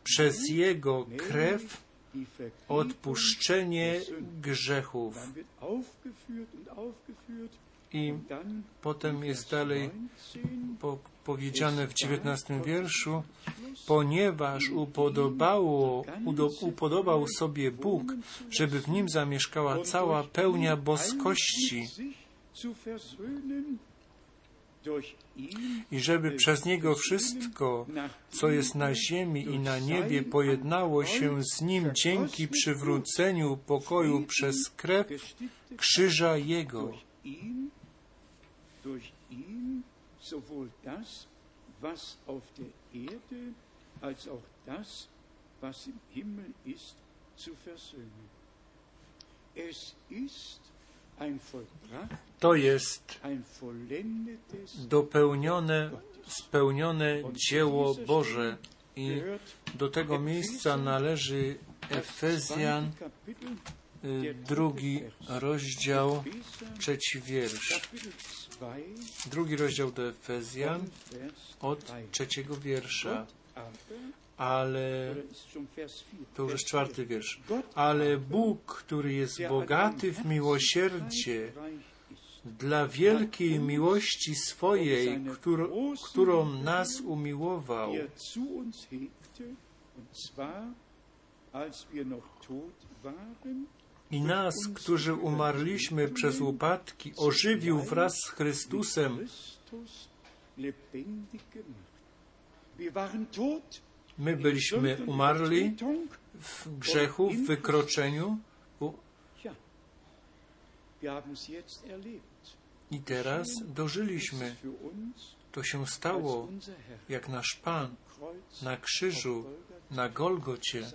przez Jego krew odpuszczenie grzechów. I potem jest dalej 19, po, powiedziane w dziewiętnastym wierszu, ponieważ upodobało, udo, upodobał sobie Bóg, żeby w nim zamieszkała cała pełnia boskości i żeby przez Niego wszystko, co jest na ziemi i na niebie, pojednało się z Nim dzięki przywróceniu pokoju przez krew krzyża Jego. Durch ihn, sowohl das, was auf der Erde, als auch das, was im Himmel ist, zu versöhnen. Es ist To jest dopełnione, spełnione dzieło Boże i do tego miejsca należy Efezjan, y, drugi rozdział, trzeci wiersz. Kapitel 2, Drugi rozdział do Efezjan od 3. trzeciego wiersza, ale oder ist schon Vers 4, to już jest czwarty 4. wiersz. Ale Bóg, który jest bogaty w miłosierdzie, dla wielkiej miłości swojej, którą, którą nas umiłował, i nas, którzy umarliśmy przez upadki, ożywił wraz z Chrystusem. My byliśmy umarli w grzechu, w wykroczeniu i teraz dożyliśmy. To się stało, jak nasz Pan na krzyżu, na Golgocie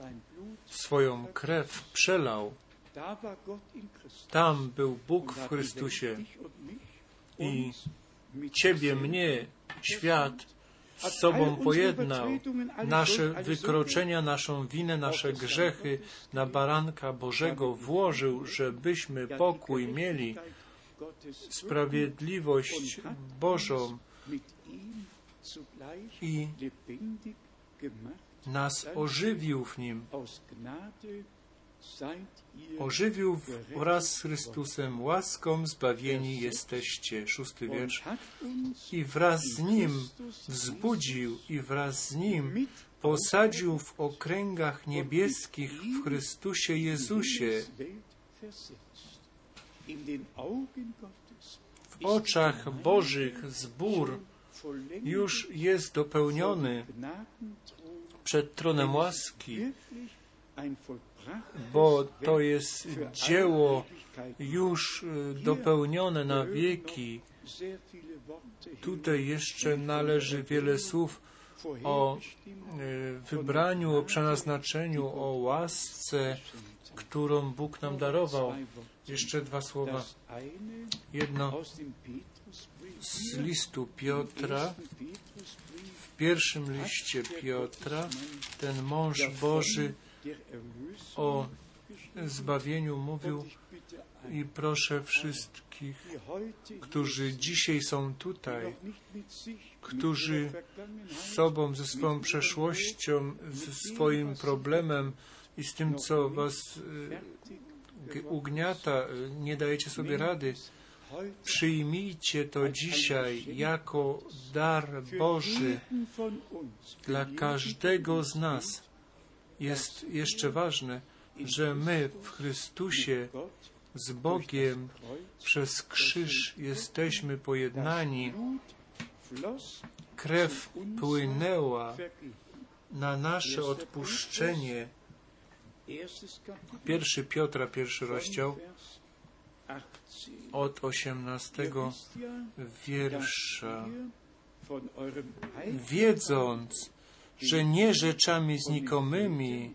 swoją krew przelał. Tam był Bóg w Chrystusie. I Ciebie, mnie, świat z sobą pojednał. Nasze wykroczenia, naszą winę, nasze grzechy na baranka Bożego włożył, żebyśmy pokój mieli, sprawiedliwość Bożą i nas ożywił w Nim. Ożywił wraz z Chrystusem, łaską zbawieni jesteście. Szósty wiersz. I wraz z Nim wzbudził i wraz z Nim posadził w okręgach niebieskich w Chrystusie Jezusie. W oczach Bożych zbór już jest dopełniony przed tronem łaski, bo to jest dzieło już y, dopełnione na wieki. Tutaj jeszcze należy wiele słów o y, wybraniu, o przenaznaczeniu, o łasce, którą Bóg nam darował. Jeszcze dwa słowa. Jedno z listu Piotra, w pierwszym liście Piotra, ten mąż Boży o zbawieniu mówił i proszę wszystkich, którzy dzisiaj są tutaj, którzy z sobą, ze swoją przeszłością, ze swoim problemem i z tym, co was g- ugniata, y, nie dajecie sobie rady, przyjmijcie to dzisiaj jako dar Boży dla każdego z nas. Jest jeszcze ważne, że my w Chrystusie z Bogiem przez krzyż jesteśmy pojednani. Krew płynęła na nasze odpuszczenie. Pierwszy Piotra, pierwszy rozdział, Vers 18. od 18 Ihr wisst ja, wiersza. Wiedząc, że nie rzeczami znikomymi,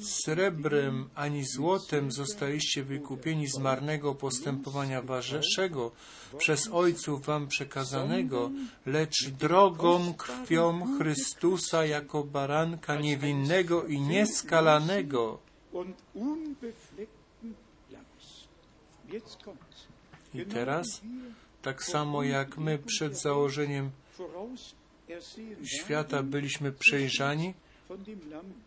srebrem ani złotem zostaliście wykupieni z marnego postępowania waszego przez ojców wam przekazanego, lecz drogą krwią Chrystusa jako baranka niewinnego i nieskalanego. I teraz, tak samo jak my przed założeniem świata byliśmy przejrzani,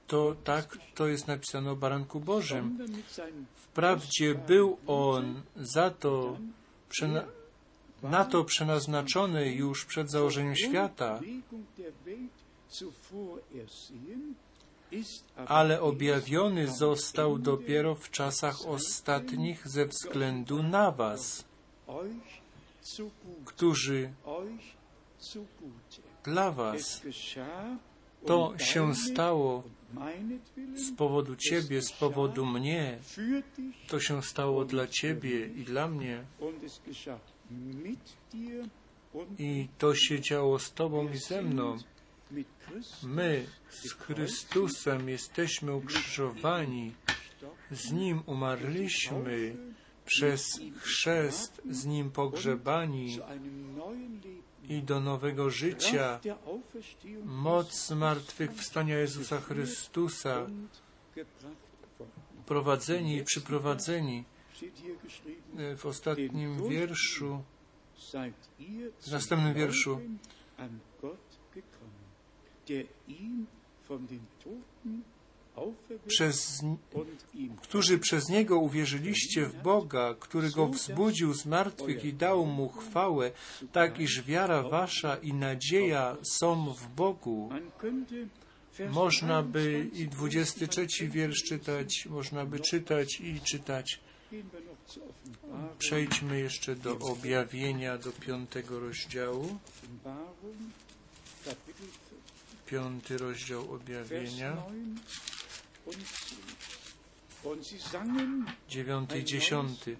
to tak to jest napisane o baranku Bożym. Wprawdzie był on za to, na to przenaznaczony już przed założeniem świata, ale objawiony został dopiero w czasach ostatnich ze względu na Was, którzy dla Was to się stało z powodu Ciebie, z powodu mnie. To się stało dla Ciebie i dla mnie. I to się działo z Tobą i ze mną. My z Chrystusem jesteśmy ukrzyżowani, z Nim umarliśmy, przez chrzest z Nim pogrzebani i do nowego życia, moc zmartwychwstania Jezusa Chrystusa, prowadzeni i przyprowadzeni. E, W ostatnim wierszu, w następnym wierszu, der ihn von den Toten przez, którzy przez Niego uwierzyliście w Boga, który Go wzbudził z martwych i dał Mu chwałę, tak iż wiara wasza i nadzieja są w Bogu. Można by 23 i 23 wiersz czytać, można by czytać i czytać. Przejdźmy jeszcze do objawienia, do piątego rozdziału. Offenbarung, Kapitel 5, Piąty rozdział objawienia, 9 und 10. Und sie sangen dziewiąty i dziesiąty.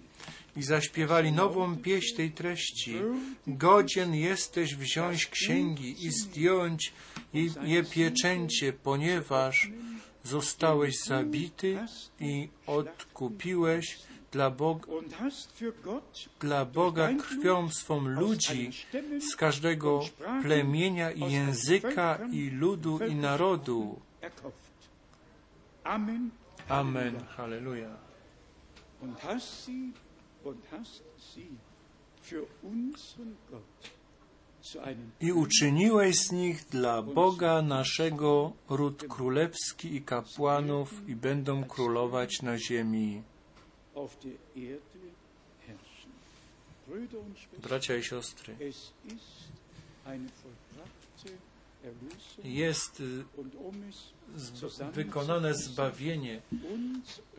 I zaśpiewali nową pieśń tej treści. Godzien jesteś wziąć księgi i zdjąć je, pieczęcie, ponieważ zostałeś zabity i odkupiłeś dla Gott dla Boga krwią swą ludzi z każdego plemienia i języka i ludu i narodu. Amen. Halleluja. I uczyniłeś z nich dla Boga naszego ród królewski i kapłanów i będą królować na ziemi. Bracia i siostry, jest wykonane zbawienie.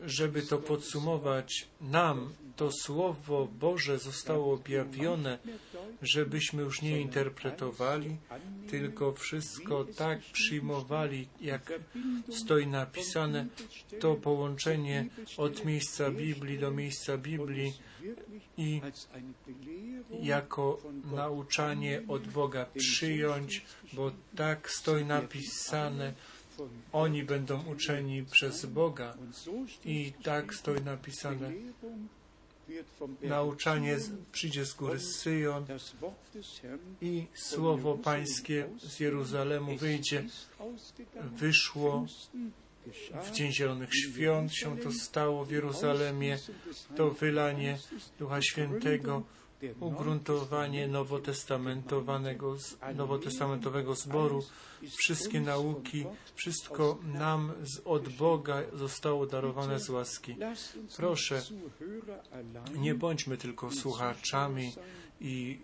Żeby to podsumować, nam to Słowo Boże zostało objawione, żebyśmy już nie interpretowali, tylko wszystko tak przyjmowali, jak stoi napisane, to połączenie od miejsca Biblii do miejsca Biblii i jako nauczanie od Boga przyjąć, bo tak stoi napisane, oni będą uczeni przez Boga. I tak stoi napisane, nauczanie z- przyjdzie z góry Syjon des Herrn i słowo pańskie z Jeruzalemu wyjdzie. Wyszło w Dzień Zielonych Świąt, się to stało w Jeruzalemie, to wylanie Ducha Świętego, ugruntowanie nowotestamentowanego, nowotestamentowego zboru, wszystkie nauki, wszystko nam z, od Boga zostało darowane z łaski. Proszę, nie bądźmy tylko słuchaczami i,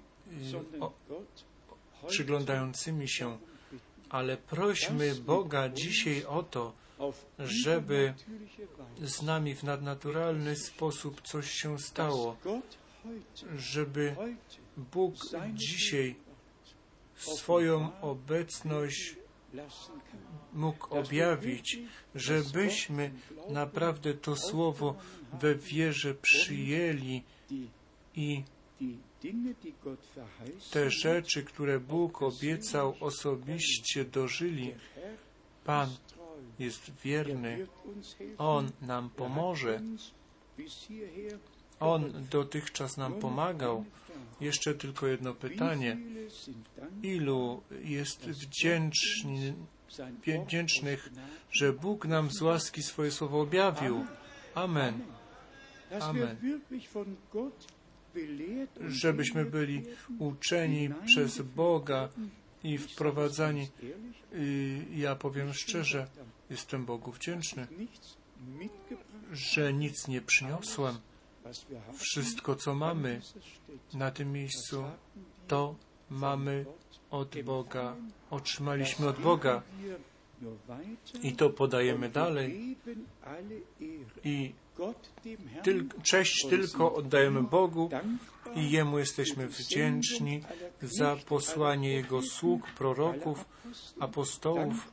o, przyglądającymi się, ale prośmy Boga dzisiaj o to, żeby z nami w nadnaturalny sposób coś się stało, żeby Bóg dzisiaj swoją obecność mógł objawić, żebyśmy naprawdę to słowo we wierze przyjęli i te rzeczy, które Bóg obiecał, osobiście dożyli. Pan jest wierny. On nam pomoże. On dotychczas nam pomagał. Jeszcze tylko jedno pytanie. Ilu jest wdzięczny, wdzięcznych, że Bóg nam z łaski swoje słowo objawił? Amen. Amen. Żebyśmy byli uczeni przez Boga i wprowadzani. Ja powiem szczerze, jestem Bogu wdzięczny, że nic nie przyniosłem. Wszystko, co mamy na tym miejscu, to mamy od Boga, otrzymaliśmy od Boga i to podajemy dalej. I tyl, cześć tylko oddajemy Bogu i Jemu jesteśmy wdzięczni za posłanie Jego sług, proroków, apostołów.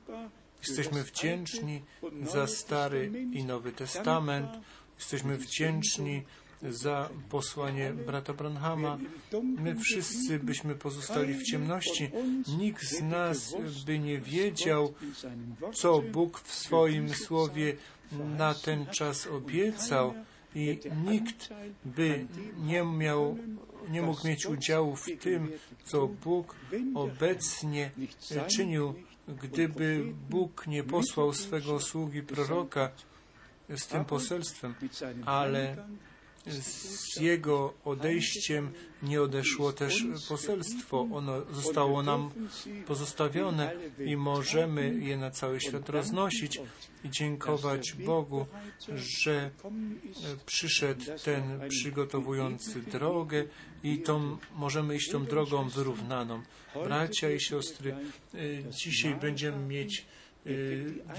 Jesteśmy wdzięczni za Stary i Nowy Testament. Jesteśmy wdzięczni za posłanie brata Branhama. My wszyscy byśmy pozostali w ciemności. Nikt z nas by nie wiedział, co Bóg w swoim słowie na ten czas obiecał i nikt by nie miał, nie mógł mieć udziału w tym, co Bóg obecnie czynił, gdyby Bóg nie posłał swego sługi proroka z tym poselstwem, ale z jego odejściem nie odeszło też poselstwo. Ono zostało nam pozostawione i możemy je na cały świat roznosić i dziękować Bogu, że przyszedł ten przygotowujący drogę i tą, możemy iść tą drogą wyrównaną. Bracia i siostry, dzisiaj będziemy mieć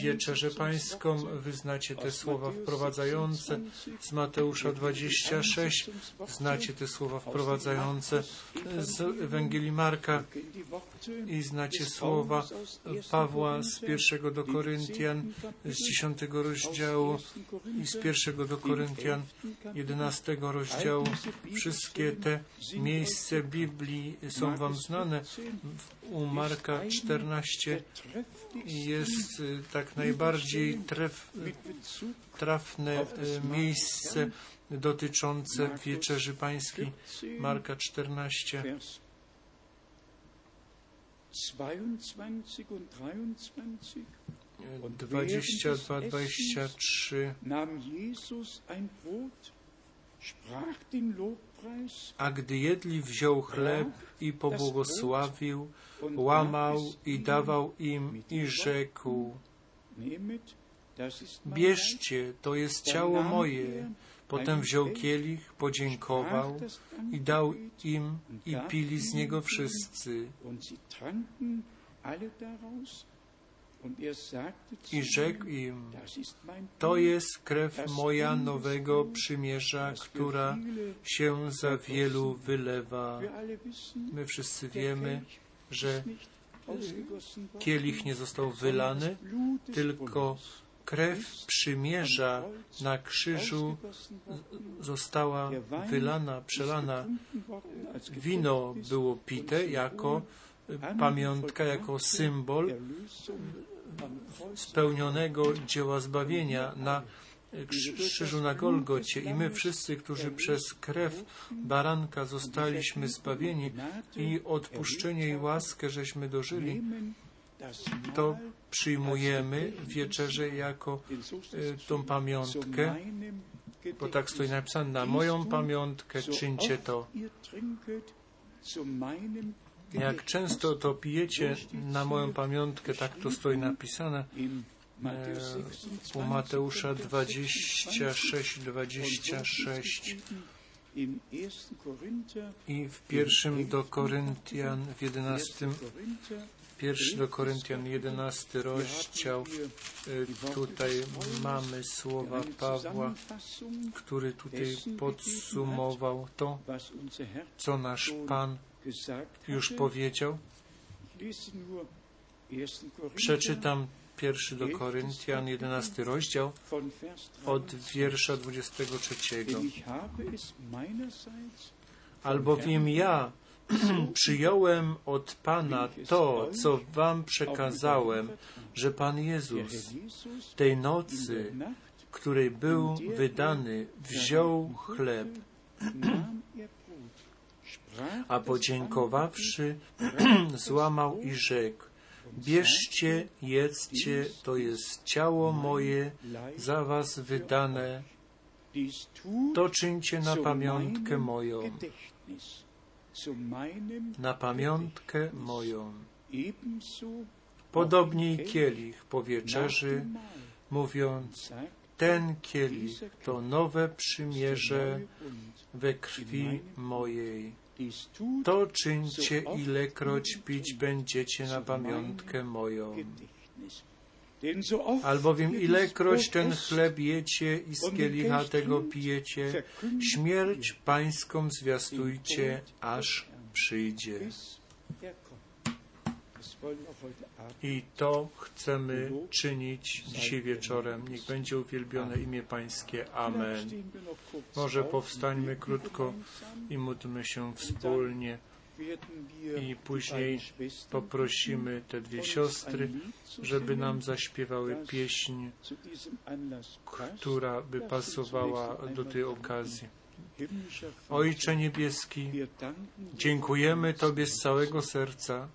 wieczerzę pańską, wyznacie te słowa wprowadzające z Mateusza 26, znacie te słowa wprowadzające z Ewangelii Marka i znacie słowa Pawła z pierwszego do Koryntian, z dziesiątego rozdziału i z pierwszego do Koryntian, jedenastego rozdziału. Wszystkie te miejsca Biblii są Wam znane. U Marka 14 jest tak najbardziej tref, trafne miejsce dotyczące wieczerzy pańskiej. Marka 14. 22, 23. A gdy jedli, wziął chleb i pobłogosławił, łamał i dawał im i rzekł, bierzcie, to jest ciało moje. Potem wziął kielich, podziękował i dał im i pili z niego wszyscy. I rzekł im, to jest krew moja nowego przymierza, która się za wielu wylewa. My wszyscy wiemy, że kielich nie został wylany, tylko krew przymierza na krzyżu została wylana, przelana. Wino było pite jako pamiątka, jako symbol spełnionego dzieła zbawienia na krzyżu na Golgocie i my wszyscy, którzy przez krew baranka zostaliśmy zbawieni i odpuszczenie i łaskę żeśmy dożyli, to przyjmujemy wieczerzę jako tą pamiątkę, bo tak stoi napisane, na moją pamiątkę czyńcie to. Jak często to pijecie na moją pamiątkę, tak to stoi napisane u Mateusza 26, 26. im 1. Korinther, I w pierwszym do Koryntian w 1. jedenastym, Korinther, pierwszy do Koryntian 11 hier rozdział. Y, Tutaj mamy słowa Pawła, który tutaj podsumował to, co nasz Pan już powiedział. Ich lese nur 1. Korinther Przeczytam pierwszy do Koryntian, 11 rozdział od 23. wiersza 23. Denn ich habe es meinerseits Albowiem ja przyjąłem od Pana to, co wam przekazałem, że Pan Jezus tej nocy, której był wydany, wziął chleb, a podziękowawszy, złamał i rzekł: Bierzcie, jedzcie, to jest ciało moje za was wydane, to czyńcie na pamiątkę moją, na pamiątkę moją. Podobnie kielich po wieczerzy, mówiąc, ten kielich to nowe przymierze we krwi mojej. To czyńcie, ilekroć pić będziecie na pamiątkę moją. Albowiem ilekroć ten chleb jecie i z kielicha tego pijecie, śmierć pańską zwiastujcie, aż przyjdzie. I to chcemy czynić dzisiaj wieczorem. Niech będzie uwielbione imię Pańskie. Amen. Może powstańmy krótko i módlmy się wspólnie i później poprosimy te dwie siostry, żeby nam zaśpiewały pieśń, która by pasowała do tej okazji. Ojcze Niebieski, dziękujemy Tobie z całego serca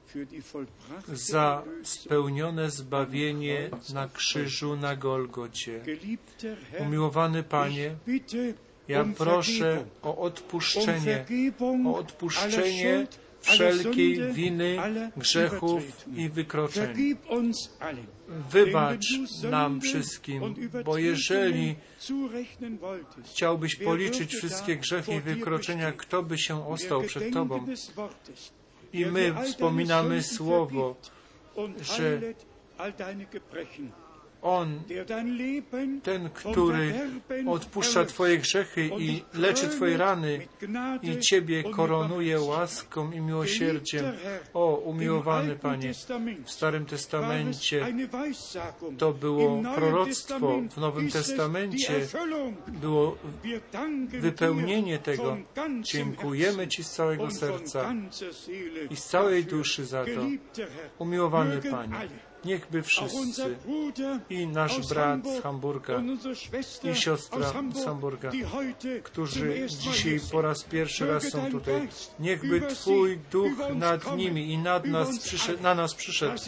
za spełnione zbawienie na krzyżu na Golgocie. Umiłowany Panie, ja proszę o odpuszczenie, o odpuszczenie wszelkiej winy, grzechów i wykroczeń. Wybacz nam wszystkim, bo jeżeli chciałbyś policzyć wszystkie grzechy i wykroczenia, kto by się ostał przed Tobą? I my wspominamy słowo, że On, ten, który odpuszcza Twoje grzechy i leczy Twoje rany i Ciebie koronuje łaską i miłosierdziem. O, umiłowany Panie, w Starym Testamencie to było proroctwo, w Nowym Testamencie było wypełnienie tego. Dziękujemy Ci z całego serca i z całej duszy za to. Umiłowany Panie, niechby wszyscy i nasz brat z Hamburg Hamburga, i siostra z Hamburga, którzy dzisiaj po raz pierwszy raz są tutaj. Niechby Twój duch nad nimi i nad nas przyszedł, na nas przyszedł,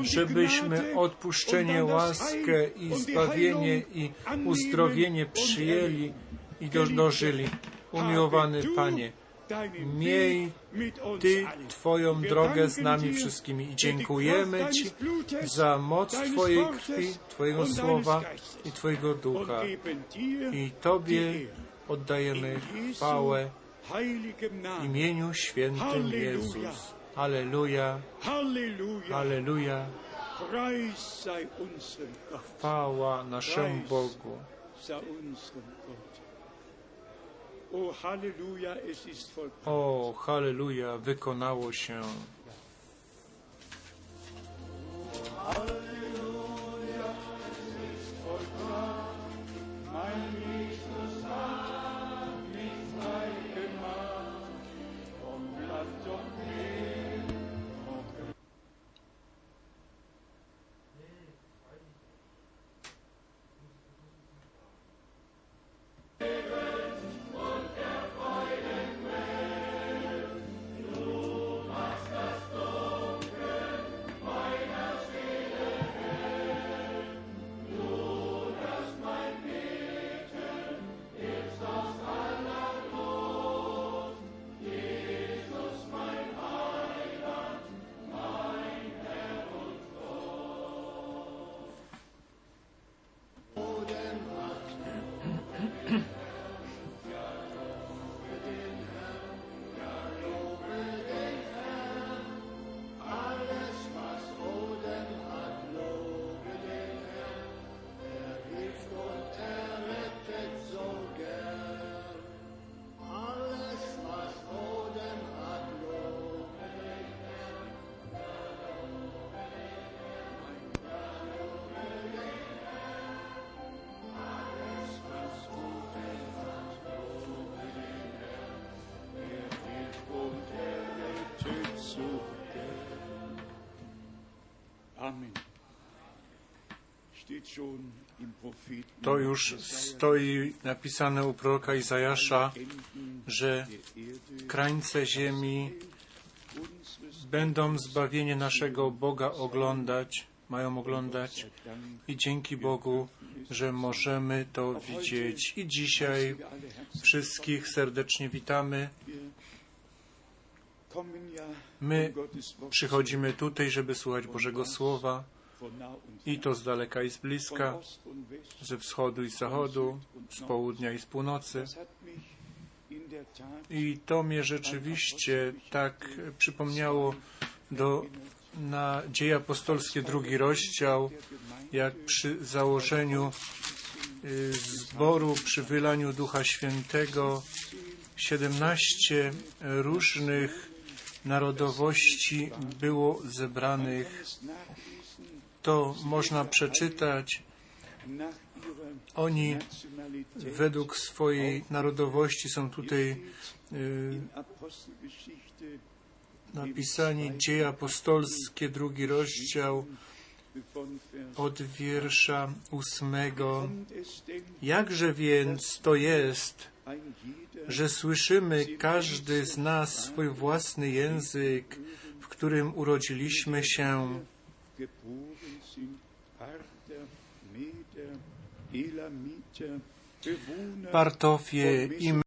żebyśmy odpuszczenie, łaskę i zbawienie i uzdrowienie przyjęli i dożyli. Umiłowany Panie, miej Ty. Twoją drogę z nami wszystkimi i dziękujemy Ci za moc Twojej krwi, Twojego słowa i Twojego ducha. I Tobie oddajemy chwałę w imieniu świętym. Jezus. Unserem Gott. Chwała naszemu. Bogu. O Halleluja, halleluja, wykonało się. Mein To już stoi napisane u proroka Izajasza, że krańce ziemi będą zbawienie naszego Boga oglądać, mają oglądać i dzięki Bogu, że możemy to widzieć. I dzisiaj wszystkich serdecznie witamy. My przychodzimy tutaj, żeby słuchać Bożego Słowa i to z daleka i z bliska, ze wschodu i z zachodu, z południa i z północy. I to mnie rzeczywiście tak przypomniało do, na dzieje apostolskie, drugi rozdział, jak przy założeniu y, zboru, przy wylaniu Ducha Świętego, 17 różnych narodowości było zebranych. To można przeczytać. Oni według swojej narodowości są tutaj y, napisani dzieje apostolskie, drugi rozdział od wiersza ósmego. Jakże więc to jest, że słyszymy każdy z nas swój własny język, w którym urodziliśmy się, Partov je jméno